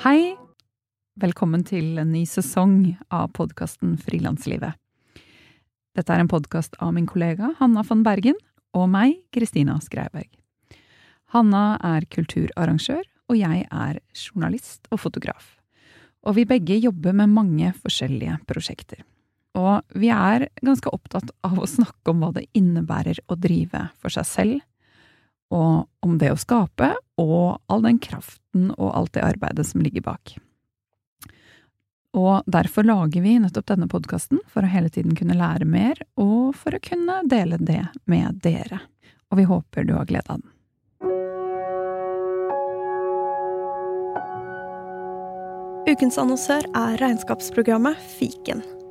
Hei! Velkommen til en ny sesong av podkasten Frilanslivet. Dette er en podkast av min kollega Hanna von Bergen og meg, Kristina Skreiberg. Hanna er kulturarrangør, og jeg er journalist og fotograf. Og vi begge jobber med mange forskjellige prosjekter. Og vi er ganske opptatt av å snakke om hva det innebærer å drive for seg selv, og om det å skape, og all den kraften og alt det arbeidet som ligger bak. Og derfor lager vi nettopp denne podkasten, for å hele tiden kunne lære mer, og for å kunne dele det med dere. Og vi håper du har glede av den. Ukens annonsør er regnskapsprogrammet Fiken.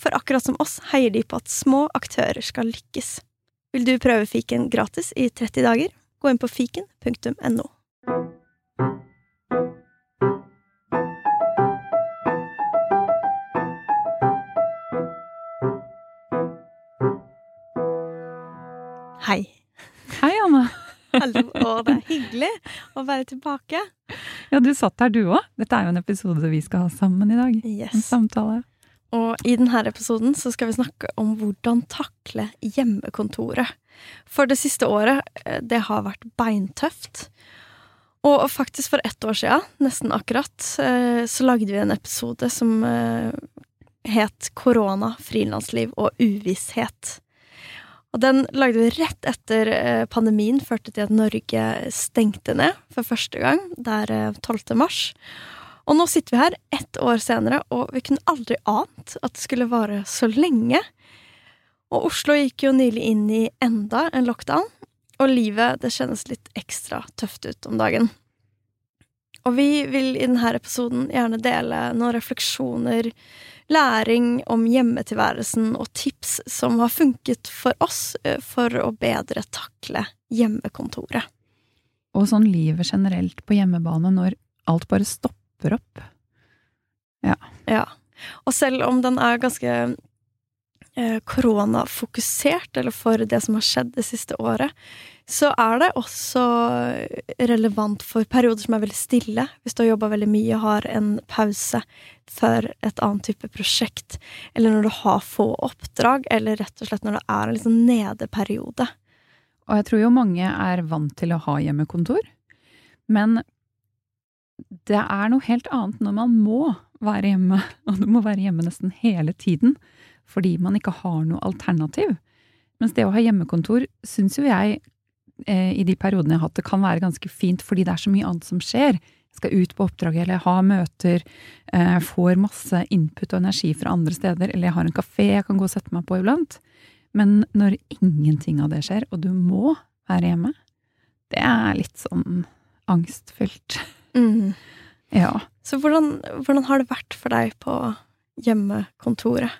For akkurat som oss heier de på at små aktører skal lykkes. Vil du prøve fiken gratis i 30 dager? Gå inn på fiken.no. Hei. Hei, Anne! Hallo. Å, det er hyggelig å være tilbake. Ja, du satt her du òg. Dette er jo en episode vi skal ha sammen i dag. Yes. En samtale. Og i denne episoden så skal vi snakke om hvordan takle hjemmekontoret. For det siste året, eh, det har vært beintøft. Og faktisk for ett år siden, nesten akkurat, eh, så lagde vi en episode som eh, het Korona, frilansliv og uvisshet. Og den lagde vi rett etter pandemien førte til at Norge stengte ned for første gang, der 12. mars. Og nå sitter vi her ett år senere, og vi kunne aldri ant at det skulle vare så lenge. Og Oslo gikk jo nylig inn i enda en lockdown, og livet det kjennes litt ekstra tøft ut om dagen. Og vi vil i denne episoden gjerne dele noen refleksjoner, læring om hjemmetilværelsen og tips som har funket for oss eh, for å bedre takle hjemmekontoret. Og sånn livet generelt på hjemmebane når alt bare stopper opp. Ja. Ja. Og selv om den er ganske eh, koronafokusert, eller for det som har skjedd det siste året, så er det også relevant for perioder som er veldig stille. Hvis du har jobba veldig mye, har en pause for et annet type prosjekt, eller når du har få oppdrag, eller rett og slett når det er en liksom nedeperiode. Og jeg tror jo mange er vant til å ha hjemmekontor, men det er noe helt annet når man må være hjemme, og du må være hjemme nesten hele tiden fordi man ikke har noe alternativ. Mens det å ha hjemmekontor syns jo jeg, eh, i de periodene jeg har hatt det, kan være ganske fint fordi det er så mye annet som skjer. Jeg skal ut på oppdrag, eller ha møter, eh, får masse input og energi fra andre steder, eller jeg har en kafé jeg kan gå og sette meg på iblant. Men når ingenting av det skjer, og du må være hjemme, det er litt sånn angstfylt. Mm. Ja. Så hvordan, hvordan har det vært for deg på hjemmekontoret?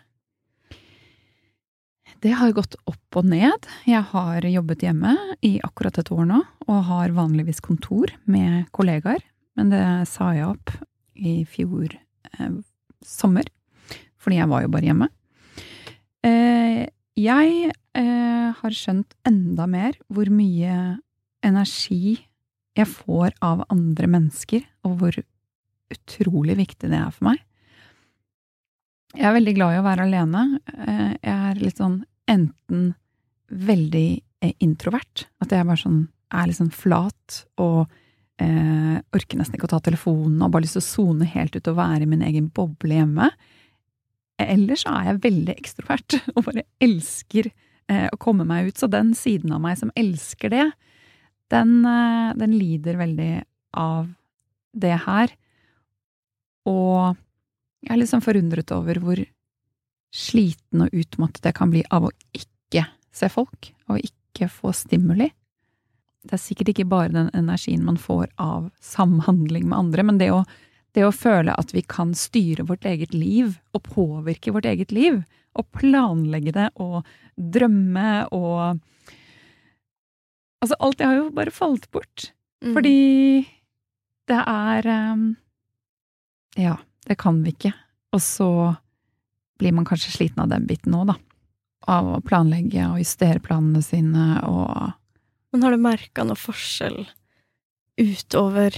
Det har gått opp og ned. Jeg har jobbet hjemme i akkurat et år nå, og har vanligvis kontor med kollegaer, men det sa jeg opp i fjor eh, sommer, fordi jeg var jo bare hjemme. Eh, jeg eh, har skjønt enda mer hvor mye energi jeg får av andre mennesker, og hvor utrolig viktig det er for meg. Jeg er veldig glad i å være alene. Eh, jeg er litt sånn enten veldig eh, introvert, at jeg bare sånn er litt sånn flat og eh, orker nesten ikke å ta telefonen og bare lyst til å sone helt ut og være i min egen boble hjemme. Eller så er jeg veldig ekstrovert og bare elsker eh, å komme meg ut. Så den siden av meg som elsker det, den, eh, den lider veldig av det her. Og jeg er litt sånn forundret over hvor sliten og utmattet jeg kan bli av å ikke se folk, og ikke få stimuli. Det er sikkert ikke bare den energien man får av samhandling med andre, men det å Det å føle at vi kan styre vårt eget liv og påvirke vårt eget liv. Og planlegge det og drømme og Altså, alt det har jo bare falt bort. Mm. Fordi det er um, Ja, det kan vi ikke. Og så blir man kanskje sliten av den biten òg, da. Av å planlegge og justere planene sine og Men har du merka noe forskjell utover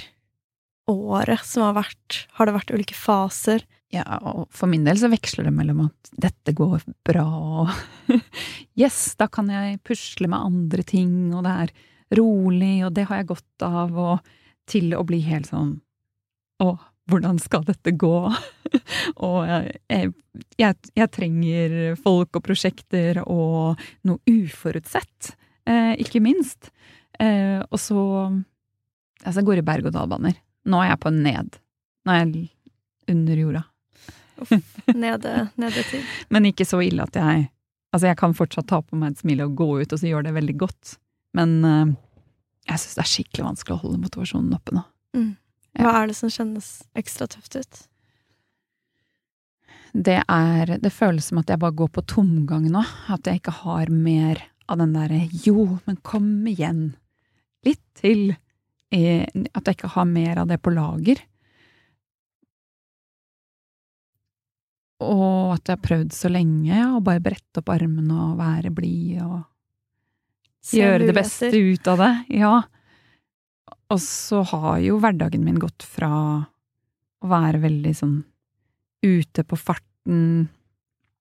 året som har vært? Har det vært ulike faser? Ja, og for min del så veksler det mellom at dette går bra og Yes, da kan jeg pusle med andre ting, og det er rolig, og det har jeg godt av, og til å bli helt sånn Å, hvordan skal dette gå? og jeg, jeg, jeg, trenger folk og prosjekter og noe uforutsett, eh, ikke minst. Eh, og så Altså, jeg går i berg-og-dal-baner. Nå er jeg på ned. Nå er jeg under jorda. Nede, nedetid. Men ikke så ille at jeg Altså, jeg kan fortsatt ta på meg et smil og gå ut, og så gjør det veldig godt. Men uh, jeg syns det er skikkelig vanskelig å holde motivasjonen oppe nå. Mm. Hva er det som kjennes ekstra tøft ut? Det er Det føles som at jeg bare går på tomgang nå. At jeg ikke har mer av den derre jo, men kom igjen. Litt til. At jeg ikke har mer av det på lager. Og at jeg har prøvd så lenge å bare brette opp armene og være blid og gjøre det beste ut av det. Ja. Og så har jo hverdagen min gått fra å være veldig sånn ute på farten,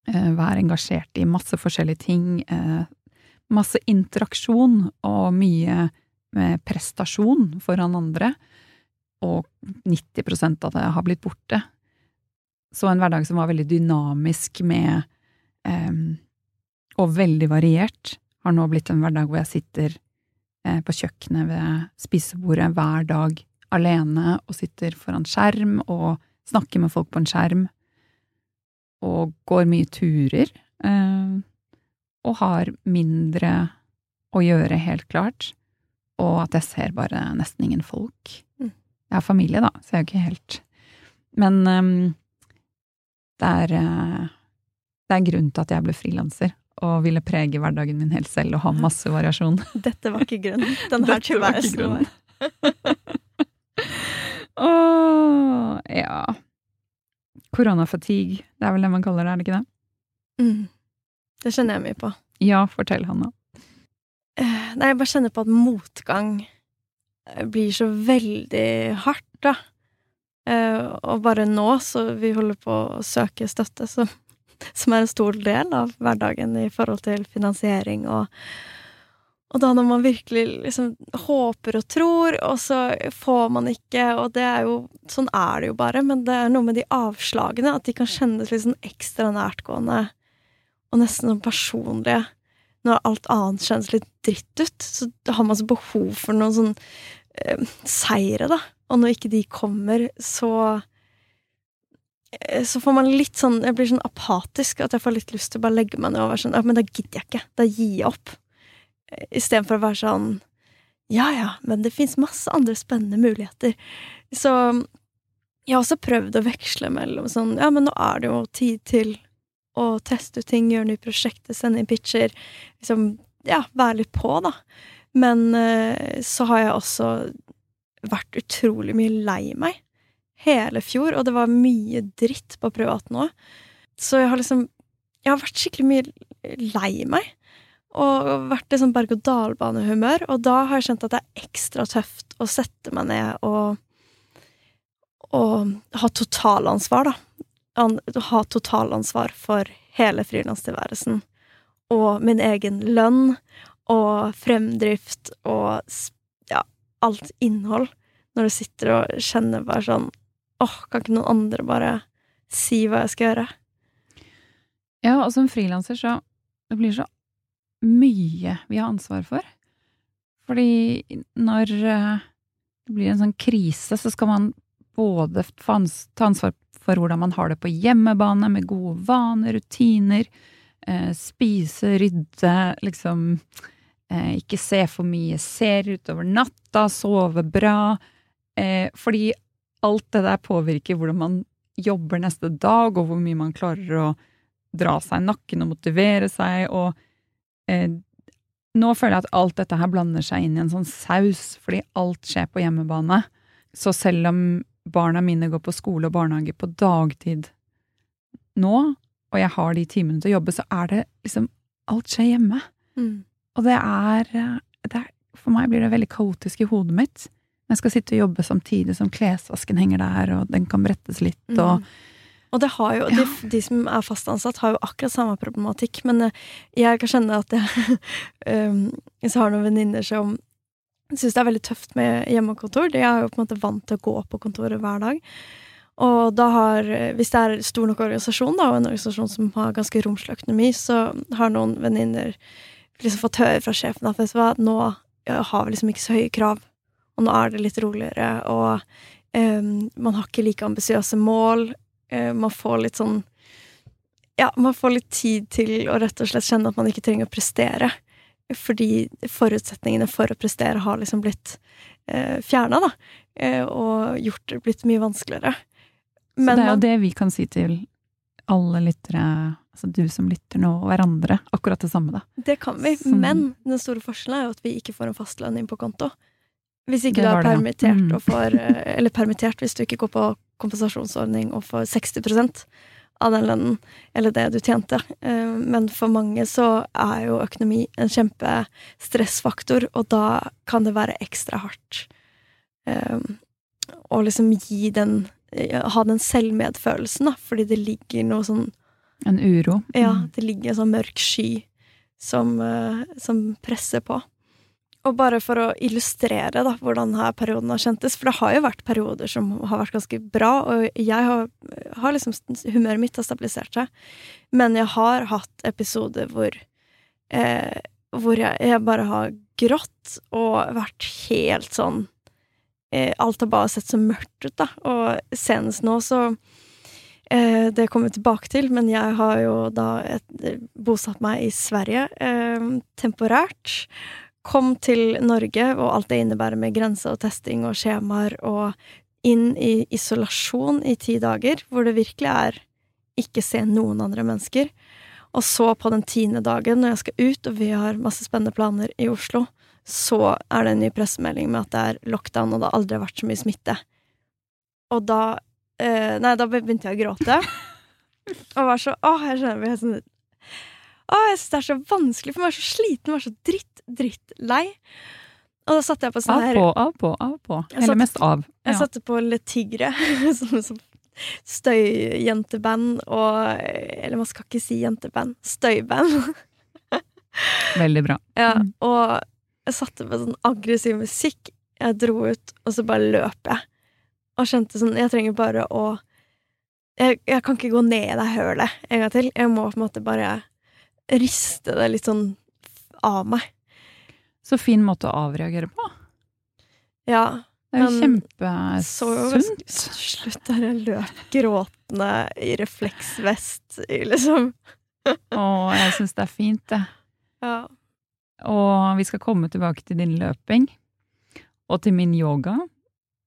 eh, være engasjert i masse forskjellige ting, eh, masse interaksjon og mye med prestasjon foran andre, og 90% av det har blitt borte. Så en hverdag som var veldig dynamisk med um, Og veldig variert, har nå blitt en hverdag hvor jeg sitter eh, på kjøkkenet ved spisebordet hver dag alene og sitter foran skjerm og snakker med folk på en skjerm. Og går mye turer. Eh, og har mindre å gjøre, helt klart. Og at jeg ser bare nesten ingen folk. Mm. Jeg har familie, da, så jeg er jo ikke helt Men um, det er, eh, det er grunnen til at jeg ble frilanser og ville prege hverdagen min helt selv og ha masse variasjon. Dette var ikke grunnen. Den her tilværelsen var Åh, ja Koronafatigue, det er vel det man kaller det, er det ikke det? Mm. Det kjenner jeg mye på. Ja, fortell, Hanna. Eh, nei, jeg bare kjenner på at motgang eh, blir så veldig hardt, da. Uh, og bare nå, så vi holder på å søke støtte, som, som er en stor del av hverdagen i forhold til finansiering og og da når man virkelig liksom håper og tror, og så får man ikke, og det er jo Sånn er det jo bare, men det er noe med de avslagene, at de kan kjennes litt sånn ekstra nærtgående og nesten sånn personlige. Når alt annet kjennes litt dritt ut, så har man så behov for noen sånn eh, seire, da. Og når ikke de kommer, så eh, så får man litt sånn Jeg blir sånn apatisk, at jeg får litt lyst til å bare legge meg ned og være sånn men da gidder jeg ikke. Da gir jeg opp. Eh, Istedenfor å være sånn Ja ja, men det fins masse andre spennende muligheter. Så jeg har også prøvd å veksle mellom sånn Ja, men nå er det jo tid til å teste ut ting, gjøre nye prosjekter, sende inn pitcher. Liksom, ja, være litt på, da. Men uh, så har jeg også vært utrolig mye lei meg hele fjor, og det var mye dritt på privaten òg. Så jeg har liksom Jeg har vært skikkelig mye lei meg. Og vært sånn berg-og-dal-bane-humør. Og da har jeg skjønt at det er ekstra tøft å sette meg ned og Og ha totalansvar, da. Ha totalansvar for hele frilanstilværelsen. Og min egen lønn og fremdrift og alt innhold, når du sitter og kjenner bare sånn åh, kan ikke noen andre bare si hva jeg skal gjøre? Ja, og som frilanser så Det blir så mye vi har ansvar for. Fordi når eh, det blir en sånn krise, så skal man både ta ansvar for hvordan man har det på hjemmebane, med gode vaner, rutiner, eh, spise, rydde, liksom ikke se for mye ser utover natta, sove bra. Eh, fordi alt det der påvirker hvordan man jobber neste dag, og hvor mye man klarer å dra seg i nakken og motivere seg, og eh, nå føler jeg at alt dette her blander seg inn i en sånn saus, fordi alt skjer på hjemmebane. Så selv om barna mine går på skole og barnehage på dagtid nå, og jeg har de timene til å jobbe, så er det liksom Alt skjer hjemme. Mm. Og det er, det er For meg blir det veldig kaotisk i hodet mitt. Jeg skal sitte og jobbe samtidig som klesvasken henger der, og den kan brettes litt, og Mm. Og det har jo, de, de som er fast ansatt, har jo akkurat samme problematikk, men eh, jeg kan kjenne at jeg um, Hvis jeg har noen venninner som syns det er veldig tøft med hjemmekontor De er jo på en måte vant til å gå på kontoret hver dag. Og da har, hvis det er stor nok organisasjon, da, og en organisasjon som har ganske romslig økonomi, så har noen venninner liksom fått høre fra sjefen at vet du hva, nå har vi liksom ikke så høye krav, og nå er det litt roligere, og um, man har ikke like ambisiøse mål. Eh, man får litt sånn Ja, man får litt tid til å rett og slett kjenne at man ikke trenger å prestere. Fordi forutsetningene for å prestere har liksom blitt eh, fjerna, da. Uh, og gjort det blitt mye vanskeligere. Så det er jo det vi kan si til alle lyttere, altså du som lytter nå, og hverandre. Akkurat det samme, da. Det kan vi, Som- men den store forskjellen er jo at vi ikke får en fastlønn inn på konto. Hvis ikke du er var det, ja. permittert, Mm. får, eh, eller permittert hvis du ikke går på kompensasjonsordning og får 60% av den lønnen, eller det du tjente. Eh, Men for mange så er jo økonomi en kjempestressfaktor, og da kan det være ekstra hardt eh, å liksom gi den Ha den selvmedfølelsen, da, fordi det ligger noe sånn En uro. ja, Mm. det ligger en sånn mørk sky som, eh, som presser på. Og bare for å illustrere da, hvordan denne perioden har kjentes, for det har jo vært perioder som har vært ganske bra, og jeg har, har liksom Humøret mitt har stabilisert seg, men jeg har hatt episoder hvor eh, hvor jeg, jeg bare har grått og vært helt sånn eh, Alt har bare sett så mørkt ut, da. Og senest nå så det kommer vi tilbake til, men jeg har jo da et, bosatt meg i Sverige eh, temporært. Kom til Norge, og alt det innebærer med grense og testing og skjemaer, og inn i isolasjon i ti dager, hvor det virkelig er ikke se noen andre mennesker. Og så på den tiende dagen, når jeg skal ut, og vi har masse spennende planer i Oslo, så er det en ny pressemelding med at det er lockdown, og det har aldri vært så mye smitte. Og da eh, Nei, da begynte jeg å gråte. Og var så Å, jeg skjønner jeg sånn Å, jeg syns det er så vanskelig, for jeg er så sliten, jeg er så dritt, drittlei. Og da satte jeg på sånn her Av på, av på, av på. Eller mest av. Jeg satte på Le Tigre, som, som støyjenteband og Eller man skal ikke si jenteband. Støyband. Veldig bra. Ja, Mm. og jeg satte på sånn aggressiv musikk. Jeg dro ut, og så bare løp jeg. Og skjønte sånn Jeg trenger bare å jeg, jeg kan ikke gå ned i det hølet en gang til. Jeg må på en måte bare riste det litt sånn av meg. Så fin måte å avreagere på. Ja. Det er jo kjempesunt. slutt der jeg løp gråtende i refleksvest liksom Å, jeg syns det er fint, det. Ja. Og vi skal komme tilbake til din løping. Og til min yoga.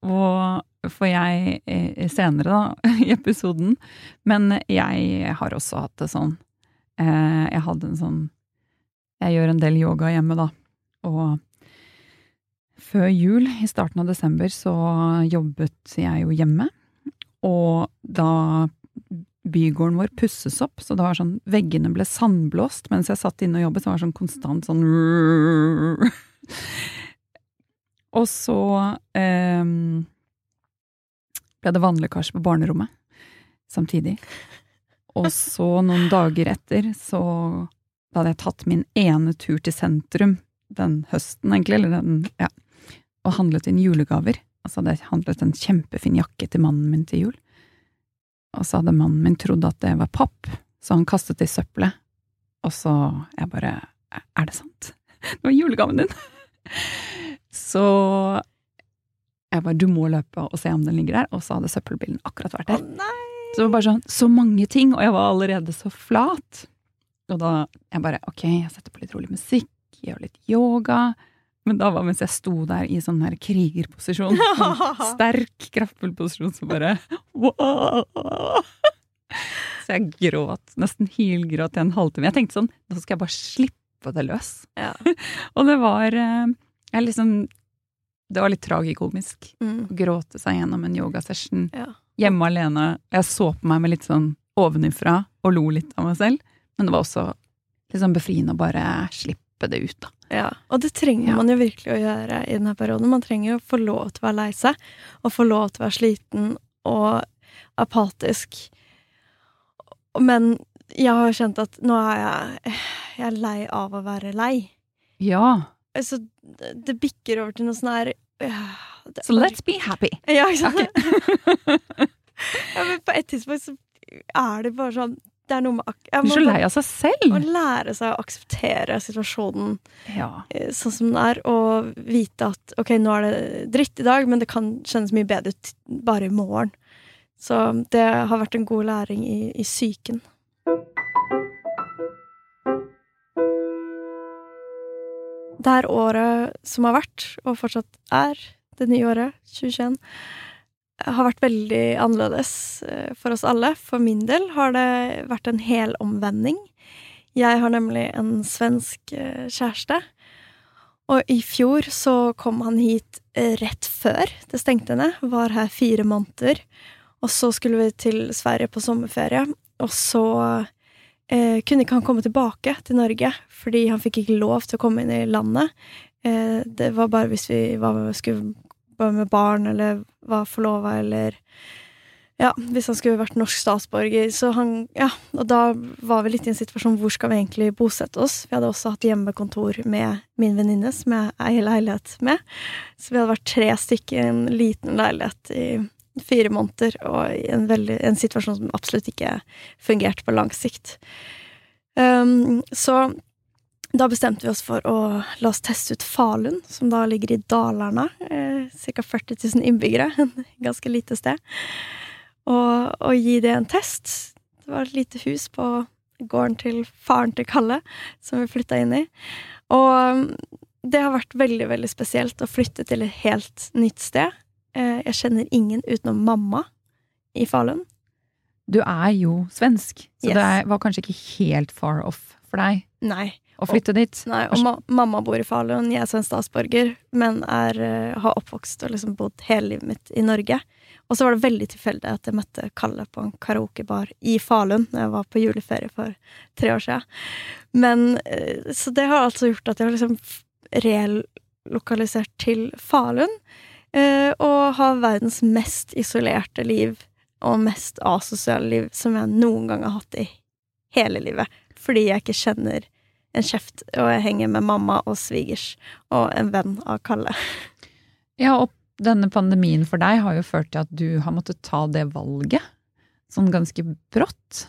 Og får jeg eh, senere, da, i episoden. Men jeg har også hatt det sånn. Eh, Jeg hadde en sånn Jeg gjør en del yoga hjemme, da. Og før jul, i starten av desember, så jobbet jeg jo hjemme. Og da bygården vår pusses opp, så det var sånn Veggene ble sandblåst mens jeg satt inne og jobbet. Så det var sånn konstant sånn Og så eh, ble det vannlekkasje på barnerommet samtidig. Og så, noen dager etter, så da hadde jeg tatt min ene tur til sentrum den høsten, egentlig, eller den, ja, og handlet inn julegaver. Altså hadde jeg handlet en kjempefin jakke til mannen min til jul. Og så hadde mannen min trodd at det var papp, så han kastet det i søppelet. Og så jeg bare Er det sant? Det var julegaven din! Så jeg bare Du må løpe og se om den ligger der. Og så hadde søppelbilen akkurat vært Å der. nei! Så det var bare sånn så mange ting, og jeg var allerede så flat. Og da jeg bare ok, jeg setter på litt rolig musikk, gjør litt yoga. Men da var mens jeg sto der i sånn her krigerposisjon. Sånn sterk, kraftfull posisjon, så bare wow! Så jeg gråt. Nesten hylgråt i en halvtime. Jeg tenkte sånn, nå skal jeg bare slippe det løs. Ja. Og det var eh, jeg liksom Det var litt tragikomisk. Mm. Å gråte seg gjennom en yogasession Ja. hjemme alene. Jeg så på meg med litt sånn ovenifra og lo litt av meg selv. Men det var også liksom befriende å bare slippe det ut, da. Ja, og det trenger Ja. man jo virkelig å gjøre i denne perioden. Man trenger jo å få lov til å være lei seg, og få lov til å være sliten og apatisk. Men jeg har jo kjent at nå er jeg, jeg er lei av å være lei. Ja. Altså, det, bikker over til noe sånn her øh, det Så let's be happy. Ja, ikke sant? ja, men på et tidspunkt så er det bare sånn Det er noe med Hun er så lei av seg selv! Å lære seg å akseptere situasjonen Ja. eh, sånn som den er, og vite at ok, nå er det dritt i dag, men det kan kjennes mye bedre ut bare i morgen. Så det har vært en god læring i, i psyken. Det her året som har vært, og fortsatt er, det nye året, 2021, har vært veldig annerledes eh, for oss alle. For min del har det vært en hel omvending. Jeg har nemlig en svensk eh, kjæreste. Og i fjor så kom han hit eh, rett før det stengte ned. Var her fire måneder. Og så skulle vi til Sverige på sommerferie. Og så eh, kunne ikke han komme tilbake til Norge, fordi han fikk ikke lov til å komme inn i landet. Eh, det var bare hvis vi var, skulle være med barn, eller var forlova, eller ja, hvis han skulle vært norsk statsborger. Så han, ja, og da var vi litt i en situasjon hvor skal vi egentlig bosette oss. Vi hadde også hatt hjemmekontor med min venninne, som jeg eier leilighet med. Så vi hadde vært tre stykker i en liten leilighet i fire måneder, og i en, veldig, en situasjon som absolutt ikke fungerte på lang sikt. Um, så da bestemte vi oss for å la oss teste ut Falun, som da ligger i Dalarna. Ca. 40 000 innbyggere. Ganske lite sted. Og, og gi det en test. Det var et lite hus på gården til faren til Kalle som vi flytta inn i. Og um, det har vært veldig, veldig spesielt å flytte til et helt nytt sted. Eh, Jeg kjenner ingen utenom mamma i Falun. Du er jo svensk, så Yes. det var kanskje ikke helt far off for deg Nei. å flytte dit. Nei, og ma mamma bor i Falun, jeg er svensk statsborger, men er, eh, har oppvokst og liksom bodd hele livet mitt i Norge. Og så var det veldig tilfeldig at jeg møtte Kalle på en karaokebar i Falun når jeg var på juleferie for tre år siden. Men, eh, så det har altså gjort at jeg har liksom relokalisert til Falun, og har verdens mest isolerte liv og mest asosiale liv som jeg noen gang har hatt i hele livet. Fordi jeg ikke kjenner en kjeft, og jeg henger med mamma og svigers og en venn av Kalle. Ja, og denne pandemien for deg har jo ført til at du har måttet ta det valget. Sånn ganske brått.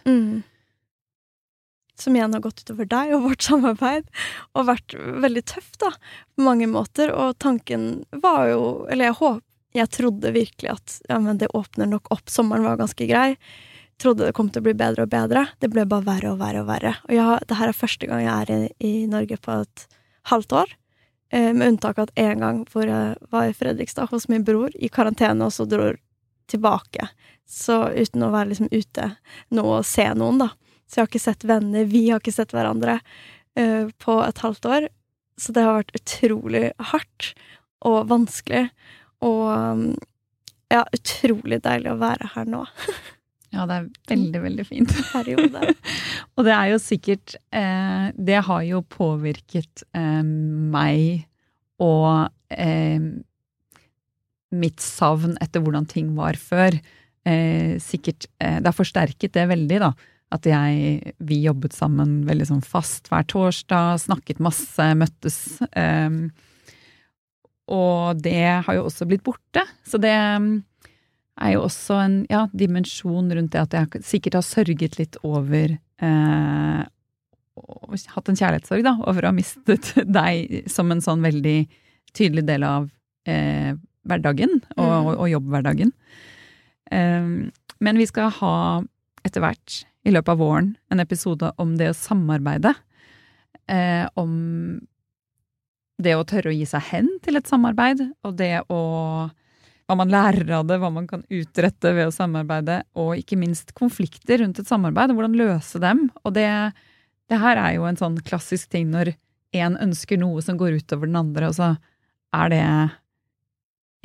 Som igjen har gått utover deg og vårt samarbeid, og vært veldig tøft, da, på mange måter. Og tanken var jo Eller jeg håp, jeg trodde virkelig at ja, men det åpner nok opp. Sommeren var ganske grei. Trodde det kom til å bli bedre og bedre. Det ble bare verre og verre og verre. Og jeg, det her er første gang jeg er i, i Norge på et halvt år. Eh, med unntak av at én gang hvor jeg var i Fredrikstad hos min bror i karantene, og så dro tilbake. Så uten å være liksom ute nå og se noen, da. Så jeg har ikke sett venner, vi har ikke sett hverandre uh, på et halvt år. Så det har vært utrolig hardt og vanskelig. Og um, ja, utrolig deilig å være her nå. Ja, det er veldig, veldig fint. Periode. Og det er jo sikkert eh, Det har jo påvirket eh, meg og eh, mitt savn etter hvordan ting var før. Eh, sikkert eh, Det har forsterket det veldig, da. At jeg Vi jobbet sammen veldig sånn fast hver torsdag, snakket masse, møttes. Um, og det har jo også blitt borte. Så det er jo også en ja, dimensjon rundt det at jeg sikkert har sørget litt over eh, Hatt en kjærlighetssorg, da, over å ha mistet deg som en sånn veldig tydelig del av eh, hverdagen og, Mm. og, og jobbhverdagen. Eh, men vi skal ha etter hvert, i løpet av våren, en episode om det å samarbeide. Eh, om det å tørre å gi seg hen til et samarbeid, og det å hva man lærer av det, hva man kan utrette ved å samarbeide, og ikke minst konflikter rundt et samarbeid, og hvordan løse dem. Og det, det her er jo en sånn klassisk ting når én ønsker noe som går utover den andre, og så er det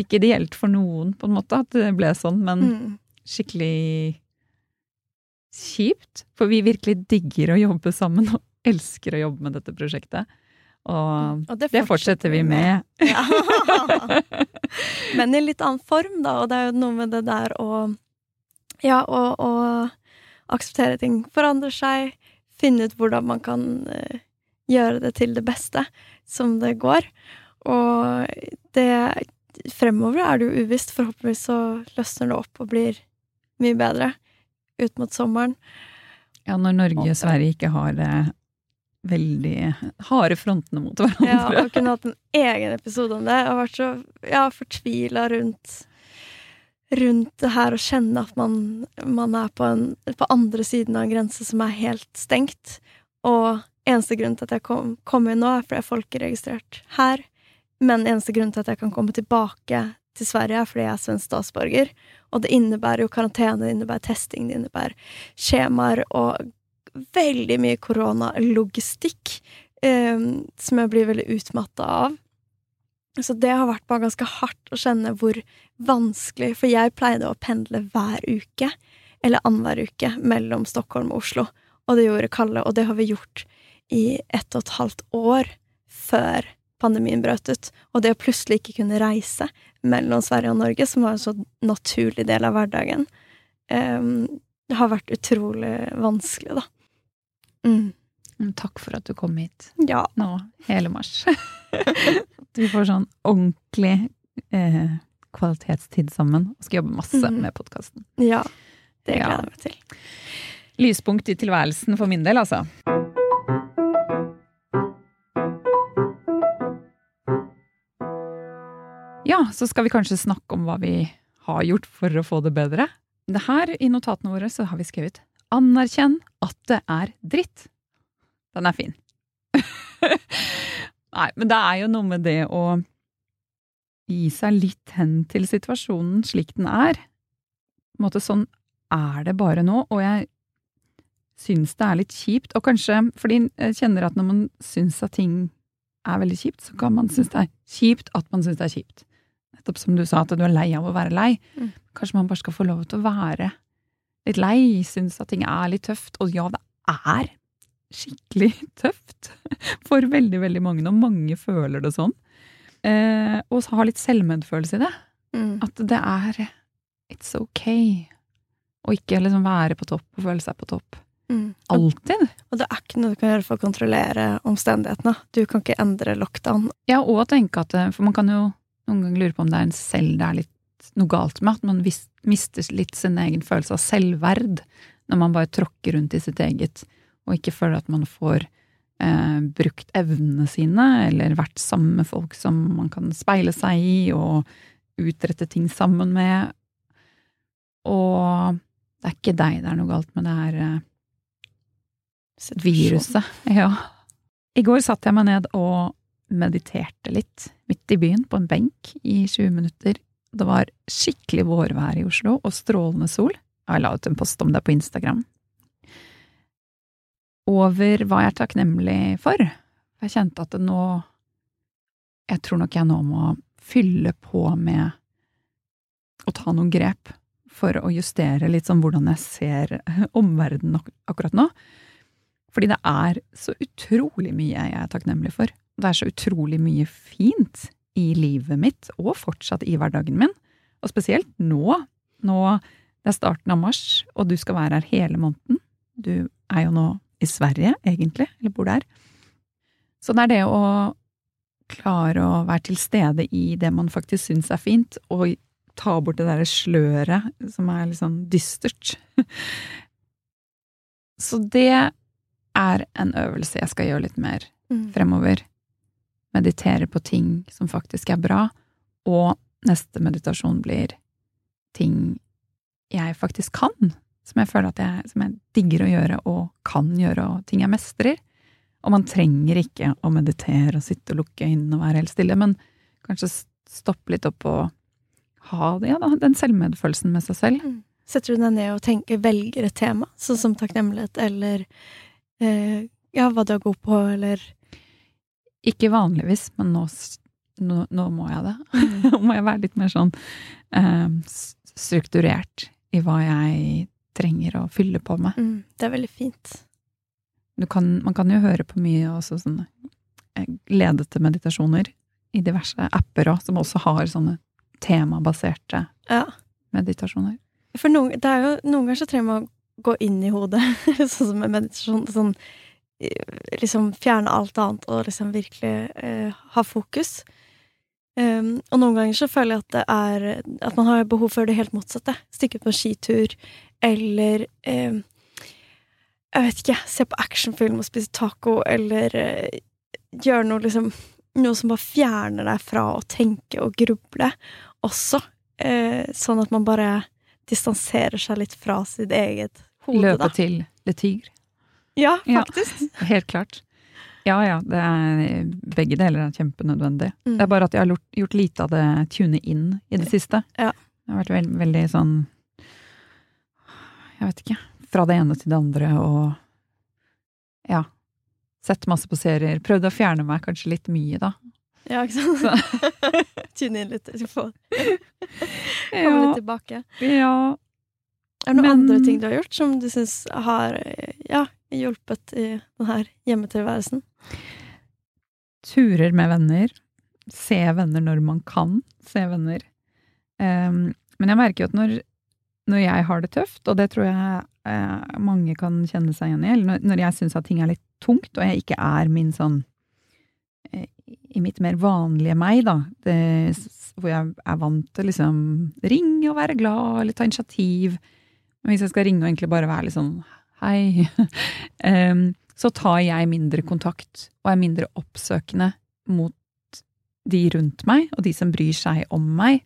ikke ideelt for noen, på en måte, at det ble sånn, men mm. skikkelig kjipt. For vi virkelig digger å jobbe sammen og elsker å jobbe med dette prosjektet. Og, og det, fortsetter det, fortsetter vi med. Ja. Men i litt annen form, da. Og det er jo noe med det der å Ja, å, å akseptere ting forandrer seg. Finne ut hvordan man kan uh, gjøre det til det beste som det går. Og det Fremover er det jo uvisst. Forhåpentligvis så løsner det opp og blir mye bedre ut mot sommeren. Ja, når Norge og Sverige ikke har det veldig harde frontene mot hverandre. Ja, og kunne hatt en egen episode om det. Jeg har vært så ja, fortvila rundt, rundt det her å kjenne at man, man er på, en, på, andre siden av en grense som er helt stengt. Og eneste grunn til at jeg kom, kom inn nå, er fordi jeg er folkeregistrert her. Men eneste grunn til at jeg kan komme tilbake til Sverige, er fordi jeg er svensk statsborger. Og det innebærer jo karantene, det innebærer testing, det innebærer skjemaer og veldig mye koronalogistikk eh, som jeg blir veldig utmatta av. Så det har vært bare ganske hardt å kjenne hvor vanskelig For jeg pleide å pendle hver uke, eller annenhver uke, mellom Stockholm og Oslo. Og det gjorde Kalle, og det har vi gjort i ett og et halvt år før pandemien brøt ut. Og det å plutselig ikke kunne reise mellom Sverige og Norge, som var en så naturlig del av hverdagen, det har vært utrolig vanskelig, da. Mm. Takk for at du kom hit ja. nå, hele mars. at vi får sånn ordentlig eh, kvalitetstid sammen og skal jobbe masse mm. med podkasten. Ja, det gleder jeg meg til. Lyspunkt i tilværelsen for min del, altså. Så skal vi kanskje snakke om hva vi har gjort for å få det bedre. Det her, I notatene våre så har vi skrevet Anerkjenn at det er dritt. Den er fin. Nei, men det er jo noe med det å gi seg litt hen til situasjonen slik den er. På en måte sånn er det bare nå, og jeg syns det er litt kjipt. Og kanskje fordi jeg kjenner at når man syns at ting er veldig kjipt, så kan man synes det er kjipt at man syns det er kjipt. Nettopp som du sa, at du er lei av å være lei. Mm. Kanskje man bare skal få lov til å være litt lei, synes at ting er litt tøft. Og ja, det er skikkelig tøft for veldig, veldig mange, og mange føler det sånn. Eh, og ha litt selvmedfølelse i det. Mm. At det er It's ok. å ikke liksom være på topp og føle seg på topp. Mm. Alltid. Og det er ikke noe du kan gjøre for å kontrollere omstendighetene. Du kan ikke endre lockdown. Ja, og tenke at For man kan jo noen ganger lurer på om det er en selv det er litt noe galt med. At man mister litt sin egen følelse av selvverd når man bare tråkker rundt i sitt eget, og ikke føler at man får eh, brukt evnene sine, eller vært sammen med folk som man kan speile seg i, og utrette ting sammen med. Og det er ikke deg det er noe galt med, det er eh, viruset. Ja. I går satte jeg meg ned og mediterte litt midt i byen på en benk i 20 minutter det var skikkelig vårvær i Oslo og strålende sol. Jeg la ut en post om det på Instagram. Over hva jeg er takknemlig for. Jeg kjente at det nå Jeg tror nok jeg nå må fylle på med å ta noen grep for å justere litt sånn hvordan jeg ser omverdenen akkurat nå. Fordi det er så utrolig mye jeg er takknemlig for. Det er så utrolig mye fint i livet mitt, og fortsatt i hverdagen min. Og spesielt nå. Nå det er starten av mars, og du skal være her hele måneden. Du er jo nå i Sverige, egentlig, eller bor der. Så det er det å klare å være til stede i det man faktisk syns er fint, og ta bort det derre sløret som er litt sånn dystert. Så det er en øvelse jeg skal gjøre litt mer mm. fremover meditere på ting som faktisk er bra, og neste meditasjon blir ting jeg faktisk kan, som jeg føler at jeg, som jeg digger å gjøre og kan gjøre, og ting jeg mestrer. Og man trenger ikke å meditere og sitte og lukke øynene og være helt stille, men kanskje stoppe litt opp og ha det, ja, da, den selvmedfølelsen med seg selv. Mm. Setter du deg ned og tenker, velger et tema, sånn som takknemlighet, eller eh, ja, hva du er god på, eller Ikke vanligvis, men nå, nå, nå må jeg det. Nå må jeg være litt mer sånn eh, strukturert i hva jeg trenger å fylle på med. mm, Det er veldig fint. Kan, man kan jo høre på mye også sånne eh, ledete meditasjoner i diverse apper òg, som også har sånne temabaserte Ja. meditasjoner. For noen, det jo, noen ganger så trenger man å gå inn i hodet, sånn som med meditasjon. Sånn, liksom fjerne alt annet og liksom virkelig eh, ha fokus. Um, og noen ganger så føler jeg at det er At man har behov for det helt motsatte. Stikke ut på skitur, eller eh, Jeg vet ikke, se på actionfilm og spise taco, eller eh, gjøre noe liksom Noe som bare fjerner deg fra å tenke og gruble også. Uh, sånn at man bare distanserer seg litt fra sitt eget hode, Løpe da. til Le Tigre. Ja, Ja. faktisk. Helt klart. Ja ja, det er, begge deler er kjempenødvendig. Mm. Det er bare at jeg har gjort, gjort lite av det tune inn i det siste. Ja. Det har vært veld, veldig sånn Jeg vet ikke. Fra det ene til det andre og Ja. Sett masse på serier. Prøvde å fjerne meg kanskje litt mye, da. Ja, ikke sant? Tune inn litt. Komme litt tilbake. ja. Er det noen Men- andre ting du har gjort som du syns har ja, hjulpet i denne hjemmetilværelsen? Turer med venner. Se venner når man kan se venner. Um, men jeg merker jo at når, når jeg har det tøft, og det tror jeg eh, mange kan kjenne seg igjen i, eller når, når jeg syns at ting er litt tungt, og jeg ikke er min sånn eh, I mitt mer vanlige meg, da, det, hvor jeg er vant til liksom ringe og være glad, eller ta initiativ. Hvis jeg skal ringe og egentlig bare være litt sånn hei, um, så tar jeg mindre kontakt og er mindre oppsøkende mot de rundt meg, og de som bryr seg om meg.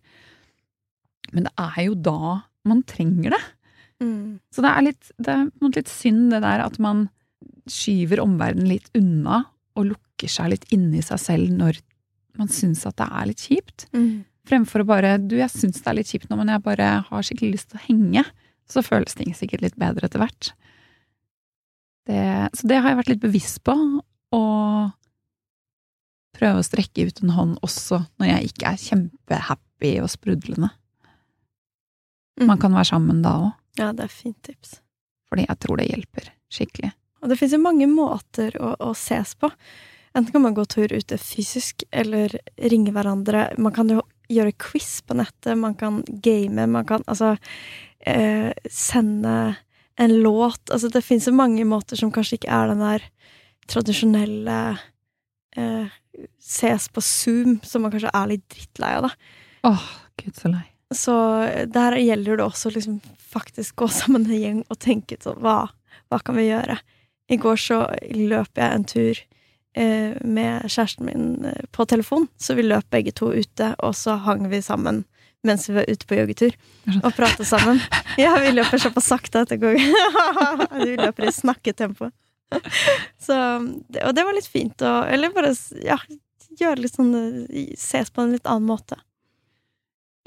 Men det er jo da man trenger det. Mm. Så det er litt, det er litt synd det der at man skyver omverdenen litt unna og lukker seg litt inni seg selv når man syns at det er litt kjipt. Mm. Fremfor å bare du, jeg syns det er litt kjipt nå, men jeg bare har skikkelig lyst til å henge. Så føles ting sikkert litt bedre etter hvert. Det, så det har jeg vært litt bevisst på, og prøve å strekke ut en hånd også når jeg ikke er kjempehappy og sprudlende. Mm. Man kan være sammen da òg, Ja, det er fint tips. fordi jeg tror det hjelper skikkelig. Og det fins jo mange måter å, å ses på. Enten kan man gå tur ute fysisk, eller ringe hverandre. Man kan jo gjøre quiz på nettet, man kan game, man kan altså eh, sende en låt. Altså det fins mange måter som kanskje ikke er den der tradisjonelle eh, ses på Zoom, som man kanskje er litt drittlei av, da. Åh, gud så lei. Så der gjelder det også liksom faktisk gå sammen en gjeng og tenke sånn hva, hva kan vi gjøre? I går så løp jeg en tur eh, med kjæresten min eh, på telefon, så vi løp begge to ute, og så hang vi sammen mens vi var ute på joggetur og pratet sammen. Ja, vi løper såpass sakte at det går Vi løper i snakketempo. Så, og det var litt fint å Eller bare ja, gjøre litt sånn Ses på en litt annen måte.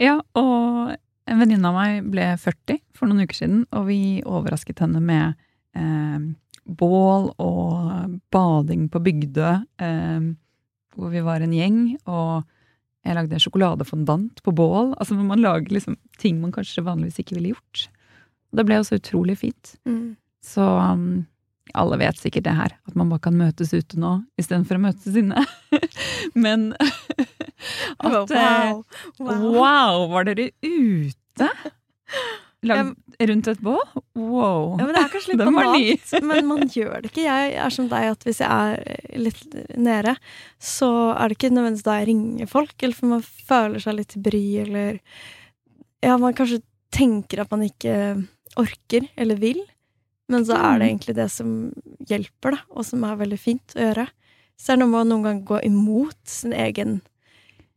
Ja, og en venninne av meg ble 40 for noen uker siden, og vi overrasket henne med eh, bål og bading på Bygdø, eh, hvor vi var en gjeng, og jeg lagde sjokoladefondant på bål. Altså man lager liksom ting man kanskje vanligvis ikke ville gjort. Og det ble også utrolig fint. Mm. Så um, alle vet sikkert det her, at man bare kan møtes ute nå istedenfor å møtes inne. Men at eh, wow. wow. Wow, var dere ute? Lag, rundt et bål? Wow. Ja, men det er kanskje litt banalt, men man gjør det ikke. Jeg er som deg, at hvis jeg er litt nede, så er det ikke nødvendigvis da jeg ringer folk, eller for man føler seg litt til bry, eller Ja, man kanskje tenker at man ikke orker eller vil, men så er det Mm. egentlig det som hjelper, da, og som er veldig fint å gjøre. Så er det noe med å noen ganger gå imot sin egen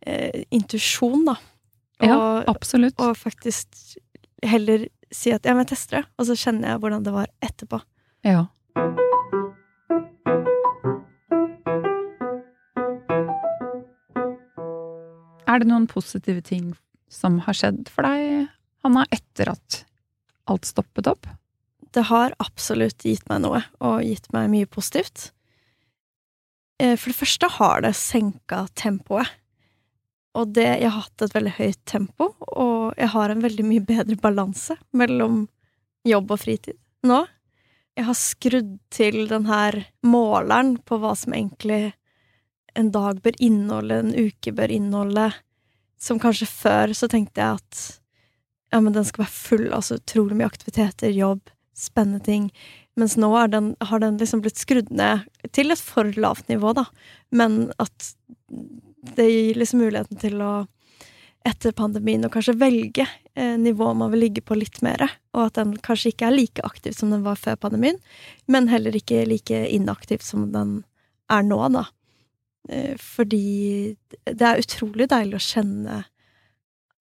eh, intuisjon, da. Ja, absolutt. og faktisk heller si at ja, men jeg tester det, og så kjenner jeg hvordan det var etterpå. Ja. Er det noen positive ting som har skjedd for deg, Hanna, etter at alt stoppet opp? Det har absolutt gitt meg noe, og gitt meg mye positivt. Eh, for det første har det senka tempoet. Og det Jeg har hatt et veldig høyt tempo, og jeg har en veldig mye bedre balanse mellom jobb og fritid nå. Jeg har skrudd til den her måleren på hva som egentlig en dag bør inneholde, en uke bør inneholde. Som kanskje før så tenkte jeg at ja, men den skal være full av så utrolig mye aktiviteter, jobb, spennende ting. Mens nå den, har den liksom blitt skrudd ned til et for lavt nivå, da. Men at det gir liksom muligheten til å etter pandemien og kanskje velge eh, nivået man vil ligge på litt mer, og at den kanskje ikke er like aktiv som den var før pandemien, men heller ikke like inaktiv som den er nå, da. Eh, fordi det er utrolig deilig å kjenne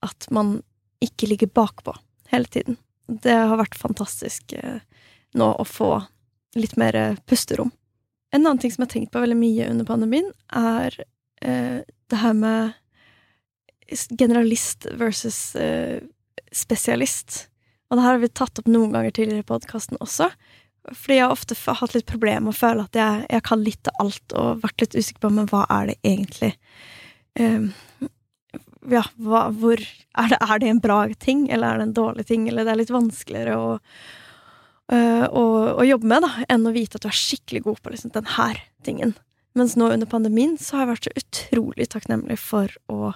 at man ikke ligger bakpå hele tiden. Det har vært fantastisk eh, nå å få litt mer pusterom. En annen ting som jeg har tenkt på veldig mye under pandemien, er eh, det her med generalist versus uh, spesialist. Og det her har vi tatt opp noen ganger tidligere i podkasten også. Fordi jeg har ofte hatt litt problemer med å føle at jeg, jeg, kan litt av alt, og vært litt usikker på men hva er det egentlig um, Ja, hva, hvor er det, er det, en bra ting, eller er det en dårlig ting, eller det er litt vanskeligere å, uh, å, å jobbe med da, enn å vite at du er skikkelig god på liksom, den her tingen. Mens nå under pandemien så har jeg vært så utrolig takknemlig for å